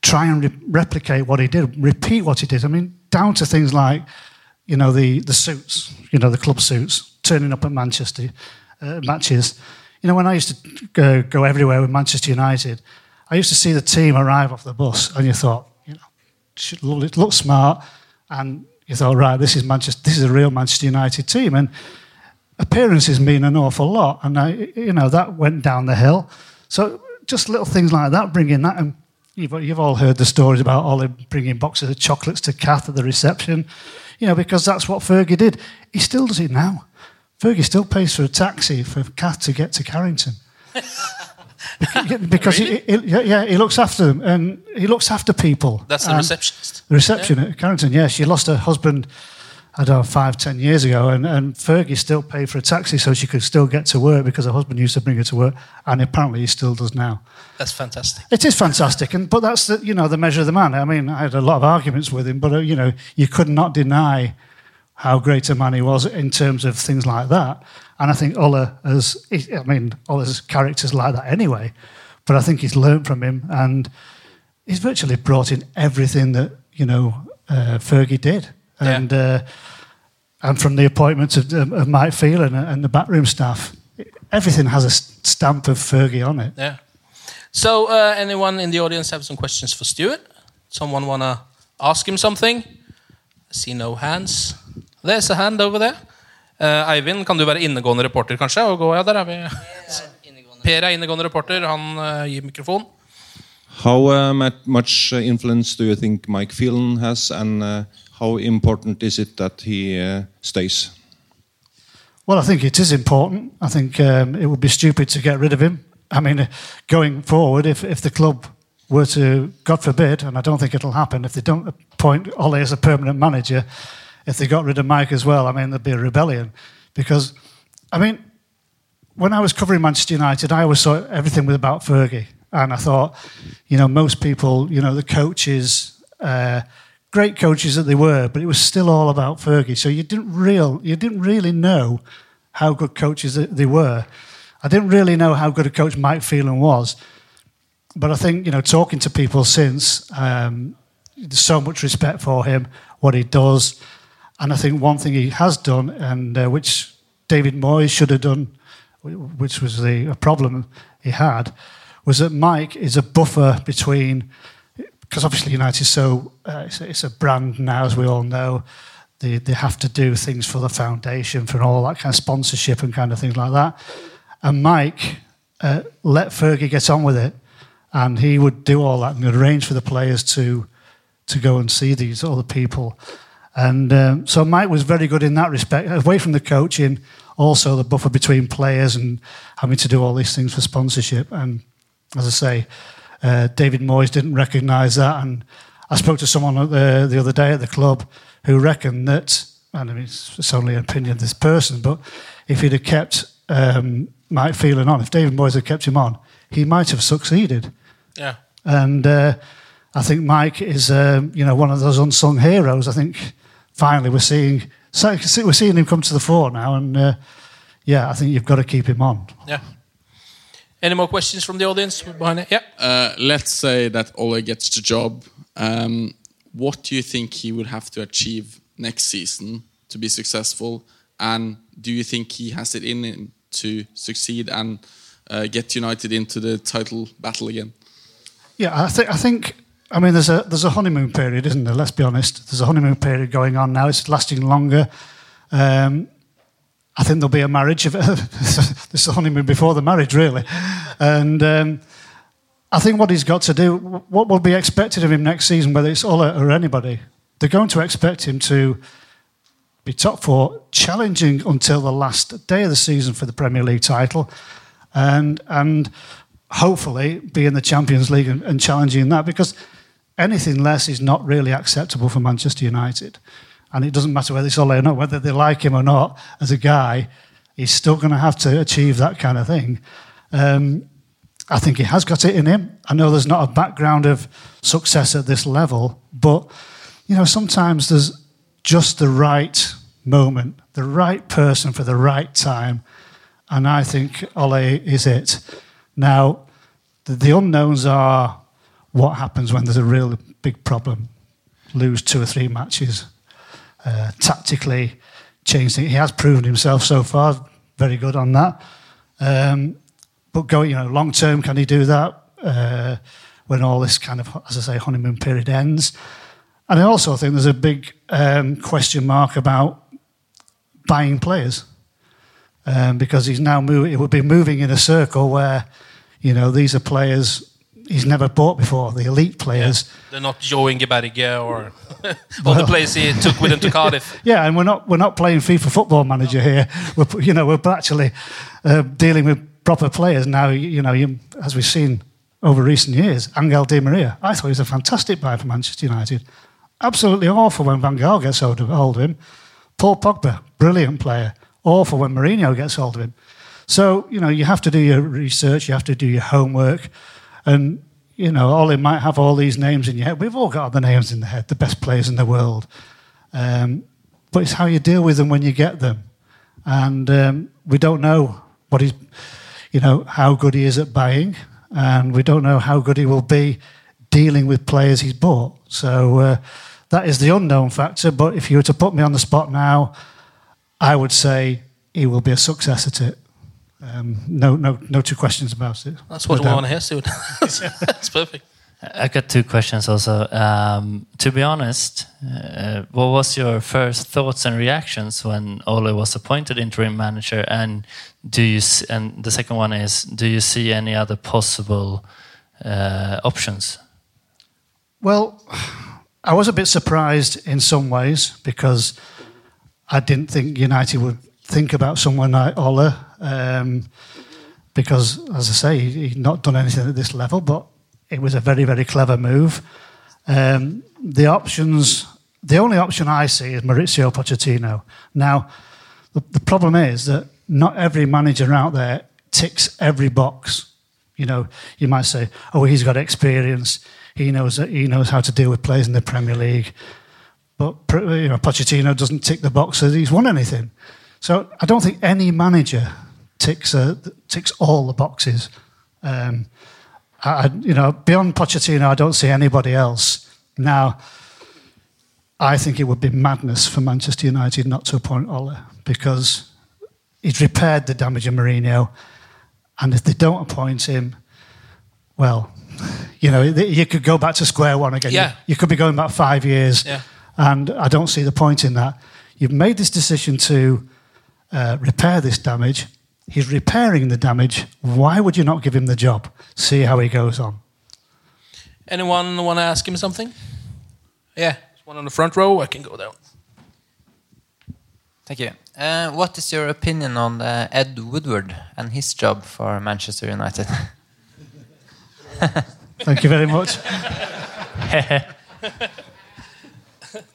try and re- replicate what he did, repeat what he did? I mean, down to things like, you know, the the suits, you know, the club suits, turning up at Manchester uh, matches. You know, when I used to go, go everywhere with Manchester United, I used to see the team arrive off the bus, and you thought, you know, it looks smart, and you thought, right, this is Manchester, this is a real Manchester United team, and appearances mean an awful lot, and I, you know that went down the hill. So just little things like that, bringing that, and you've, you've all heard the stories about Ollie bringing boxes of chocolates to Kath at the reception, you know, because that's what Fergie did. He still does it now. Fergie still pays for a taxi for Kath to get to Carrington. because he, he, yeah, yeah, he looks after them and he looks after people. That's the receptionist. The reception at Carrington, yeah. She lost her husband, I don't know, five, ten years ago, and, and Fergie still paid for a taxi so she could still get to work because her husband used to bring her to work, and apparently he still does now. That's fantastic. It is fantastic, and but that's the you know the measure of the man. I mean, I had a lot of arguments with him, but uh, you know you could not deny how great a man he was in terms of things like that. And I think Ola has, I mean, Ola's character's like that anyway, but I think he's learned from him, and he's virtually brought in everything that you know uh, Fergie did, and uh, and from the appointments of, of Mike Phelan and, and the backroom staff, everything has a stamp of Fergie on it. Yeah. So, uh, anyone in the audience have some questions for Stuart? Someone wanna ask him something? I see no hands. There's a hand over there. Uh, Eivind, kan du være innegående reporter, kanskje? Og gå, ja, der er vi. Per er innegående reporter. Han uh, gir mikrofon. How uh, much influence do you think Mike Phelan has, and uh, how important is it that he uh, stays? Well, I think it is important. I think um, it would be stupid to get rid of him. I mean, uh, going forward, if, if the club were to, God forbid, and I don't think it'll happen, if they don't appoint Ole as a permanent manager, if they got rid of Mike as well, I mean, there'd be a rebellion. Because, I mean, when I was covering Manchester United, I always saw everything was about Fergie. And I thought, you know, most people, you know, the coaches, uh, great coaches that they were, but it was still all about Fergie. So you didn't real, you didn't really know how good coaches they were. I didn't really know how good a coach Mike Phelan was. But I think, you know, talking to people since, um, there's so much respect for him, what he does. And I think one thing he has done, and uh, which David Moyes should have done, which was the a problem he had, was that Mike is a buffer between, because obviously United is so, uh, it's, a, it's, a, brand now, as we all know. They, they have to do things for the foundation, for all that kind of sponsorship and kind of things like that. And Mike uh, let Fergie get on with it, and he would do all that and arrange for the players to to go and see these other people. And um, so Mike was very good in that respect, away from the coaching, also the buffer between players and having to do all these things for sponsorship. And as I say, uh, David Moyes didn't recognise that. And I spoke to someone the, the other day at the club who reckoned that, and I mean, it's, it's only an opinion of this person, but if he'd have kept um, Mike Phelan on, if David Moyes had kept him on, he might have succeeded. Yeah. And uh, I think Mike is, um, you know, one of those unsung heroes. I think finally we're seeing we're seeing him come to the fore now, and uh, yeah, I think you've got to keep him on. Yeah. Any more questions from the audience behind it? Yeah. Uh, let's say that Ole gets the job. Um, what do you think he would have to achieve next season to be successful? And do you think he has it in him to succeed and uh, get United into the title battle again? Yeah, I think I think I mean, there's a there's a honeymoon period, isn't there? Let's be honest. There's a honeymoon period going on now. It's lasting longer. Um, I think there'll be a marriage. this is honeymoon before the marriage, really. And um, I think what he's got to do, what will be expected of him next season, whether it's Ola or anybody, they're going to expect him to be top four, challenging until the last day of the season for the Premier League title, and and hopefully be in the Champions League and, and challenging that because anything less is not really acceptable for Manchester United. And it doesn't matter whether it's Ole or not, whether they like him or not as a guy, he's still going to have to achieve that kind of thing. Um, I think he has got it in him. I know there's not a background of success at this level, but you know sometimes there's just the right moment, the right person for the right time, and I think Ole is it. Now, the, the unknowns are what happens when there's a real big problem. Lose two or three matches. Uh, tactically, change things. He has proven himself so far, very good on that. Um, but going, you know, long term, can he do that uh, when all this kind of, as I say, honeymoon period ends? And I also think there's a big um, question mark about buying players um, because he's now moving. It would be moving in a circle where, you know, these are players he's never bought before. The elite players. Yeah. They're not Joe Ingeberge or all the players he took with him to Cardiff. Yeah, and we're not we're not playing FIFA Football Manager here. We're you know we're actually uh, dealing with proper players now. You know, you, as we've seen over recent years, Angel Di Maria. I thought he was a fantastic buy for Manchester United. Absolutely awful when Van Gaal gets hold of, hold of him. Paul Pogba, brilliant player. Awful when Mourinho gets hold of him. So you know you have to do your research. You have to do your homework. And, you know, Ollie might have all these names in your head. We've all got the names in the head, the best players in the world. Um, but it's how you deal with them when you get them. And um, we don't know what he's, you know, how good he is at buying. And we don't know how good he will be dealing with players he's bought. So uh, that is the unknown factor. But if you were to put me on the spot now, I would say he will be a success at it. Um, no, no, no two questions about it. That's what we want to hear soon. That's perfect. I got two questions also. Um, to be honest, uh, what was your first thoughts and reactions when Ole was appointed interim manager? And do you? And the second one is, do you see any other possible uh, options? Well, I was a bit surprised in some ways because I didn't think United would think about someone like Ole um, because, as I say, he, he's not done anything at this level. But it was a very, very clever move. Um, the options, the only option I see is Maurizio Pochettino. Now, the, the problem is that not every manager out there ticks every box. You know, you might say, "Oh, he's got experience. He knows that he knows how to deal with players in the Premier League." But you know, Pochettino doesn't tick the boxes. He's won anything, so I don't think any manager ticks uh, ticks all the boxes. Um, I, you know, beyond Pochettino, I don't see anybody else. Now, I think it would be madness for Manchester United not to appoint Ole because he's repaired the damage of Mourinho, and if they don't appoint him, well, you know, you could go back to square one again. Yeah. You, you could be going back five years, Yeah. and I don't see the point in that. You've made this decision to uh, repair this damage. He's repairing the damage. Why would you not give him the job? See how he goes on. Anyone want to ask him something? Yeah, there's one on the front row. I can go down. Thank you. Uh, what is your opinion on uh, Ed Woodward and his job for Manchester United? Thank you very much.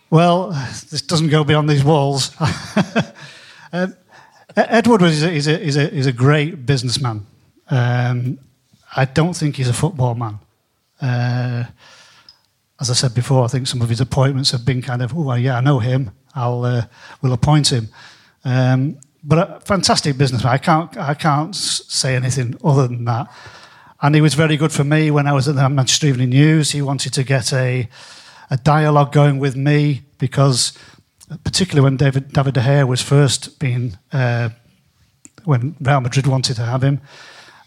well, this doesn't go beyond these walls. um, Edward is a, is, a, is, a, is a great businessman. Um, I don't think he's a football man. Uh, as I said before, I think some of his appointments have been kind of, oh, yeah, I know him. I'll uh, will appoint him. Um, but a fantastic businessman. I can't I can't say anything other than that. And he was very good for me when I was at the Manchester Evening News. He wanted to get a a dialogue going with me because, particularly when David David De Gea was first being uh, when Real Madrid wanted to have him,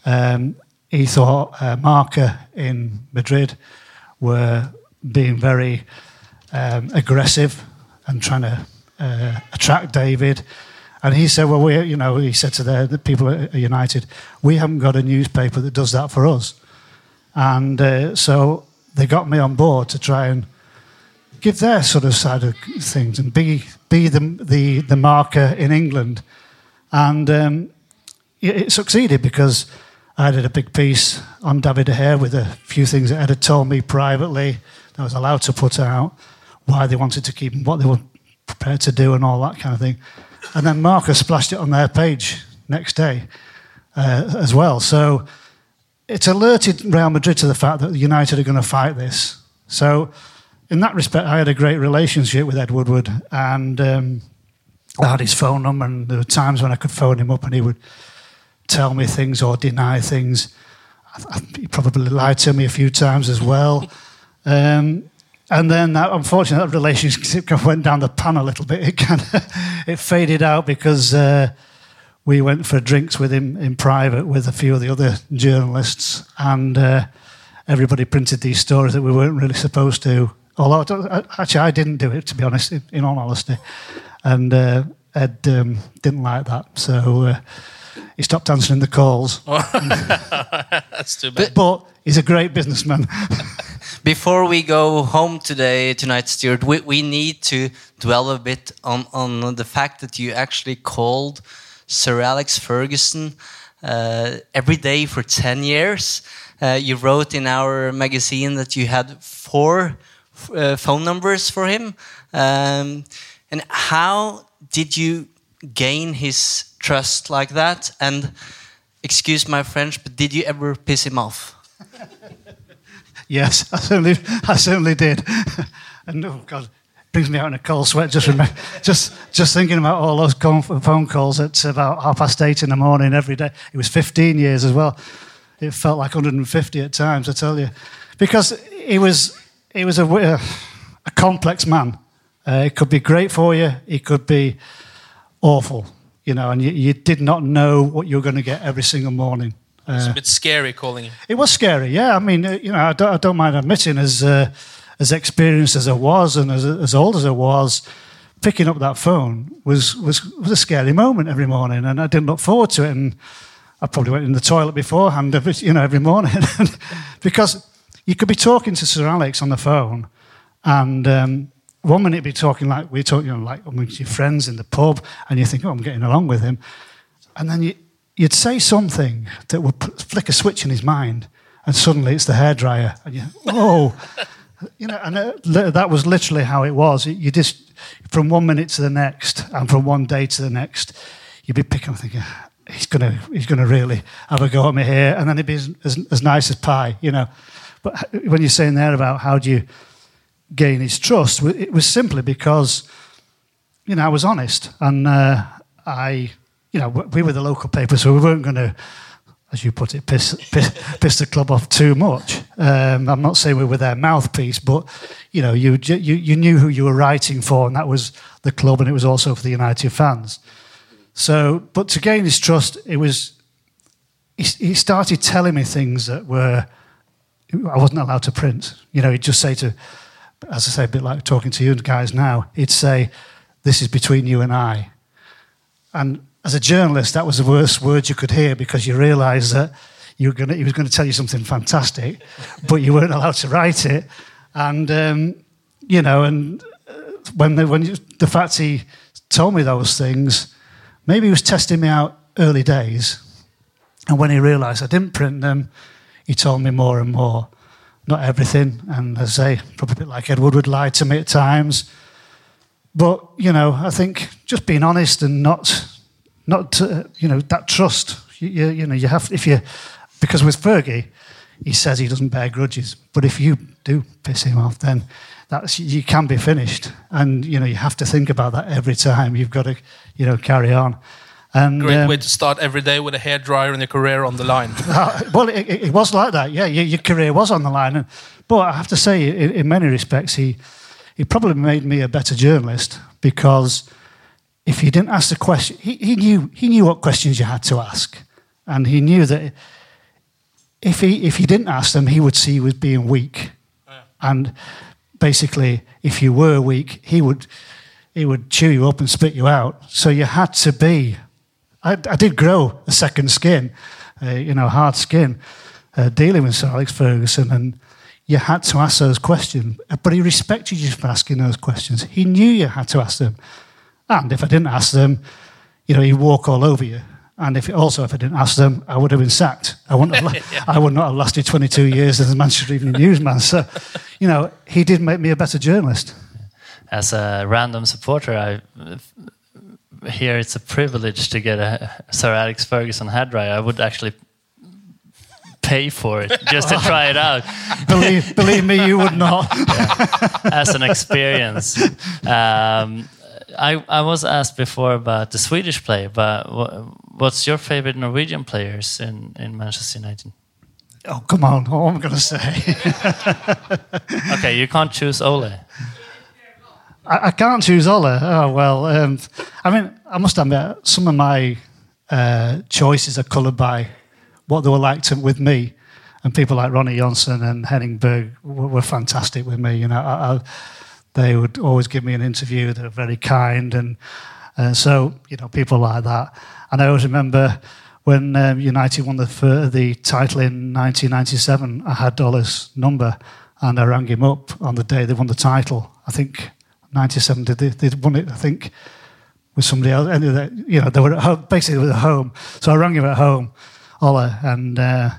um, he thought uh, Marca in Madrid were being very um, aggressive and trying to uh, attract David. And he said, "Well, we, you know," he said to the, the people at United, "We haven't got a newspaper that does that for us." And uh, so they got me on board to try and give their sort of side of things and be be the the, the marker in England. And um, it, it succeeded because I did a big piece on David Gea with a few things that Ed had told me privately that I was allowed to put out, why they wanted to keep him, what they were prepared to do, and all that kind of thing. And then Marcus splashed it on their page next day uh, as well. So it's alerted Real Madrid to the fact that United are going to fight this. So in that respect, I had a great relationship with Ed Woodward, and um, I had his phone number, and there were times when I could phone him up, and he would tell me things or deny things. I, I, he probably lied to me a few times as well. Um, and then, that, unfortunately, that relationship went down the pan a little bit. It kind of it faded out because uh, we went for drinks with him in private with a few of the other journalists, and uh, everybody printed these stories that we weren't really supposed to. Although I actually, I didn't do it, to be honest, in, in all honesty. And uh, Ed um, didn't like that, so uh, he stopped answering the calls. That's too bad. but he's a great businessman. Before we go home today, tonight, Stuart, we, we need to dwell a bit on, on the fact that you actually called Sir Alex Ferguson uh, every day for 10 years. Uh, you wrote in our magazine that you had four uh, phone numbers for him. Um, and how did you gain his trust like that? And excuse my French, but did you ever piss him off? Yes, I certainly, I certainly did. and oh God, brings me out in a cold sweat just remember, just just thinking about all those phone calls at about half past eight in the morning every day. It was 15 years as well. It felt like 150 at times, I tell you, because he was he was a, a complex man. Uh, it could be great for you. It could be awful, you know, and you, you did not know what you were going to get every single morning. It's Uh, a bit scary calling him. it was scary, yeah. I mean, uh, you know, I don't, I don't mind admitting, as uh, as experienced as I was and as as old as I was, picking up that phone was was was a scary moment every morning, and I didn't look forward to it. And I probably went in the toilet beforehand, every, you know, every morning, because you could be talking to Sir Alex on the phone, and um, one minute be talking like we're talking, you know, like amongst your friends in the pub, and you think, oh, I'm getting along with him, and then you, you'd say something that would flick a switch in his mind, and suddenly it's the hairdryer, and you, oh, you know, and uh, that was literally how it was. You just from one minute to the next, and from one day to the next, you'd be picking up thinking. He's gonna, he's gonna really have a go at me here, and then it'd be as, as, as nice as pie, you know. But when you're saying there about how do you gain his trust, it was simply because, you know, I was honest, and uh, I, you know, we were the local paper, so we weren't going to, as you put it, piss, piss, piss the club off too much. Um, I'm not saying we were their mouthpiece, but you know, you, you you knew who you were writing for, and that was the club, and it was also for the United fans. So, but to gain his trust, it was he, he started telling me things that were I wasn't allowed to print. You know, he'd just say to, as I say, a bit like talking to you guys now, he'd say, "This is between you and I." And as a journalist, that was the worst word you could hear because you realised that you were gonna, he was going to tell you something fantastic, but you weren't allowed to write it. And um, you know, and uh, when the, when you, the fact he told me those things, maybe he was testing me out early days. And when he realised I didn't print them, he told me more and more. Not everything, and as I say, probably a bit like Ed Woodward lied to me at times. But you know, I think just being honest and not, not uh, you know, that trust. You, you, you know, you have if you because with Fergie, he says he doesn't bear grudges. But if you do piss him off, then that's you can be finished, and you know you have to think about that every time. You've got to, you know, carry on. And Great um, way to start every day with a hairdryer and your career on the line. uh, well, it, it was like that. Yeah, your, your career was on the line. And, but I have to say, in, in many respects, he he probably made me a better journalist because if you didn't ask the question, he, he knew he knew what questions you had to ask, and he knew that if he if he didn't ask them, he would see you as being weak, and basically, if you were weak, he would he would chew you up and spit you out. So you had to be. I, I did grow a second skin, uh, you know, hard skin, uh, dealing with Sir Alex Ferguson, and you had to ask those questions. But he respected you for asking those questions. He knew you had to ask them, and if I didn't ask them, you know, he'd walk all over you. And if also if I didn't ask them, I would have been sacked. I wouldn't have, la- I would not have lasted 22 years as a Manchester Evening Newsman. So, you know, he did make me a better journalist. As a random supporter, I here it's a privilege to get a Sir Alex Ferguson hairdryer. I would actually pay for it just to try it out. believe, believe me, you would not. As an experience. Um, I, I was asked before about the Swedish player, but wha- what's your favorite Norwegian players in, in Manchester United? Oh, come on. What am I going to say? Okay, you can't choose Ole. I, I can't choose Ola. Oh, well, um, I mean, I must admit, some of my uh, choices are coloured by what they were like to, with me. And people like Ronnie Johnson and Henning Berg were, were fantastic with me. You know, I, I, they would always give me an interview. They were very kind. And uh, so, you know, people like that. And I always remember when um, United won the, the title in 1997, I had Ola's number and I rang him up on the day they won the title. I think 97, they, they, they'd won it, I think, with somebody else. And they, you know, they were at home, basically they were at home. So I rang him at home, Ola, and uh,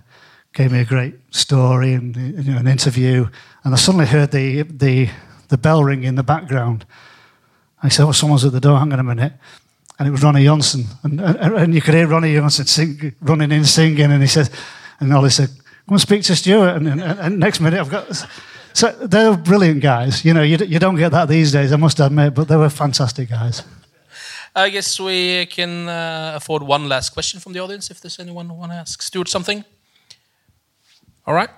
gave me a great story and you know, an interview. And I suddenly heard the, the, the bell ring in the background. I said, oh, someone's at the door, hang on a minute. And it was Ronnie Johnson. And, and, and you could hear Ronnie Johnson sing, running in singing. And he said, and Ollie said, come and speak to Stuart. And, and, and next minute I've got... So they're brilliant guys. You know, you, you don't get that these days, I must admit, but they were fantastic guys. I guess we can uh, afford one last question from the audience if there's anyone who want to ask Stuart something. All right.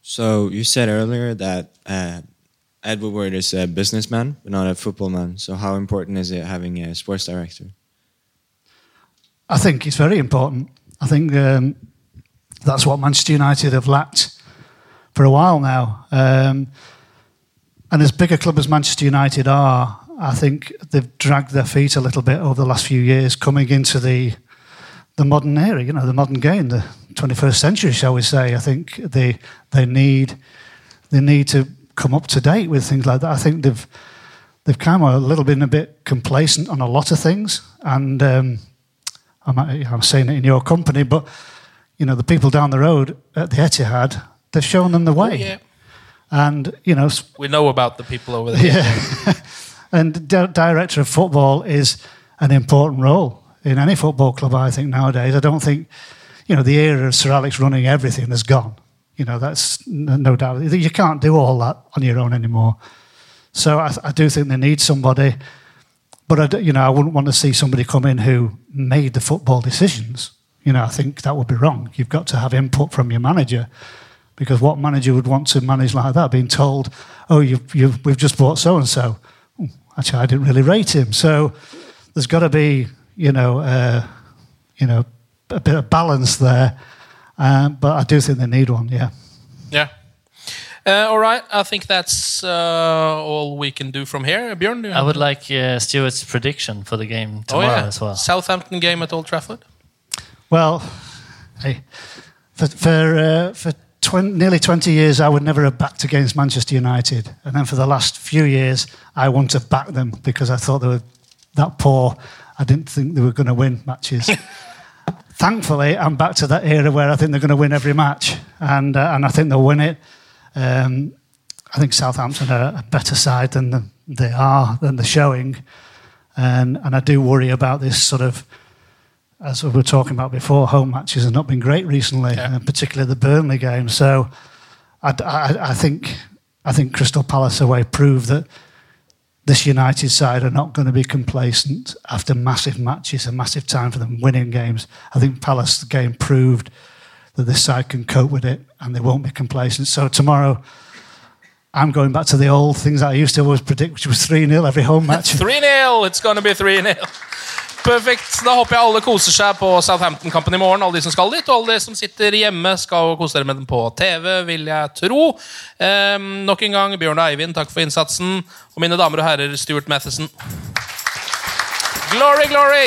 So you said earlier that uh, Ed Woodward is a businessman, but not a football man. So how important is it having a sports director? I think it's very important. I think um, that's what Manchester United have lacked for a while now. Um, and as big a club as Manchester United are, I think they've dragged their feet a little bit over the last few years, coming into the the modern era, you know, the modern game, the 21st century, shall we say. I think they they need they need to come up to date with things like that. I think they've they've kind of a little been a bit complacent on a lot of things, and um, I'm, I'm saying it in your company, but you know the people down the road at the Etihad, they've shown them the way. Oh, yeah. And you know, We know about the people over there. yeah. and di- director of football is an important role in any football club. I think nowadays. I don't think, you know, the era of Sir Alex running everything has gone. You know, that's no doubt. You can't do all that on your own anymore. So I, I do think they need somebody. But I, you know, I wouldn't want to see somebody come in who made the football decisions. You know, I think that would be wrong. You've got to have input from your manager, because what manager would want to manage like that? Being told, "Oh, you've, you've we've just bought so and so." Actually, I didn't really rate him. So there's got to be, you know, uh, you know, a bit of balance there. Um, but I do think they need one. Yeah. Yeah. Uh, all right. I think that's uh, all we can do from here. Björn, do you I have would like uh, Stuart's prediction for the game Oh, tomorrow yeah. as well. Southampton game at Old Trafford. Well, hey, for for uh, for twen- nearly twenty years, I would never have backed against Manchester United, and then for the last few years, I wouldn't have backed them because I thought they were that poor. I didn't think they were going to win matches. Thankfully, I'm back to that era where I think they're going to win every match, and uh, and I think they'll win it. Um, I think Southampton are a better side than the, they are than they're showing, and and I do worry about this sort of as we were talking about before, home matches have not been great recently, and particularly the Burnley game. So, I, I, I think I think Crystal Palace away proved that this United side are not going to be complacent after massive matches, a massive time for them winning games. I think Palace game proved that this side can cope with it, and they won't be complacent. So tomorrow. I'm going back to the old things that I used to always predict, which was 3 0 every home match. 3-0! It's gonna be 3-0. Perfekt. Da håper jeg alle koser seg på Southampton-kampen i morgen. Alle de som skal dit, og alle de som sitter hjemme, skal kose dere med den på TV, vil jeg tro. Ehm, nok en gang, Bjørn og Eivind, takk for innsatsen. Og mine damer og herrer, Stuart Matheson. Glory, glory!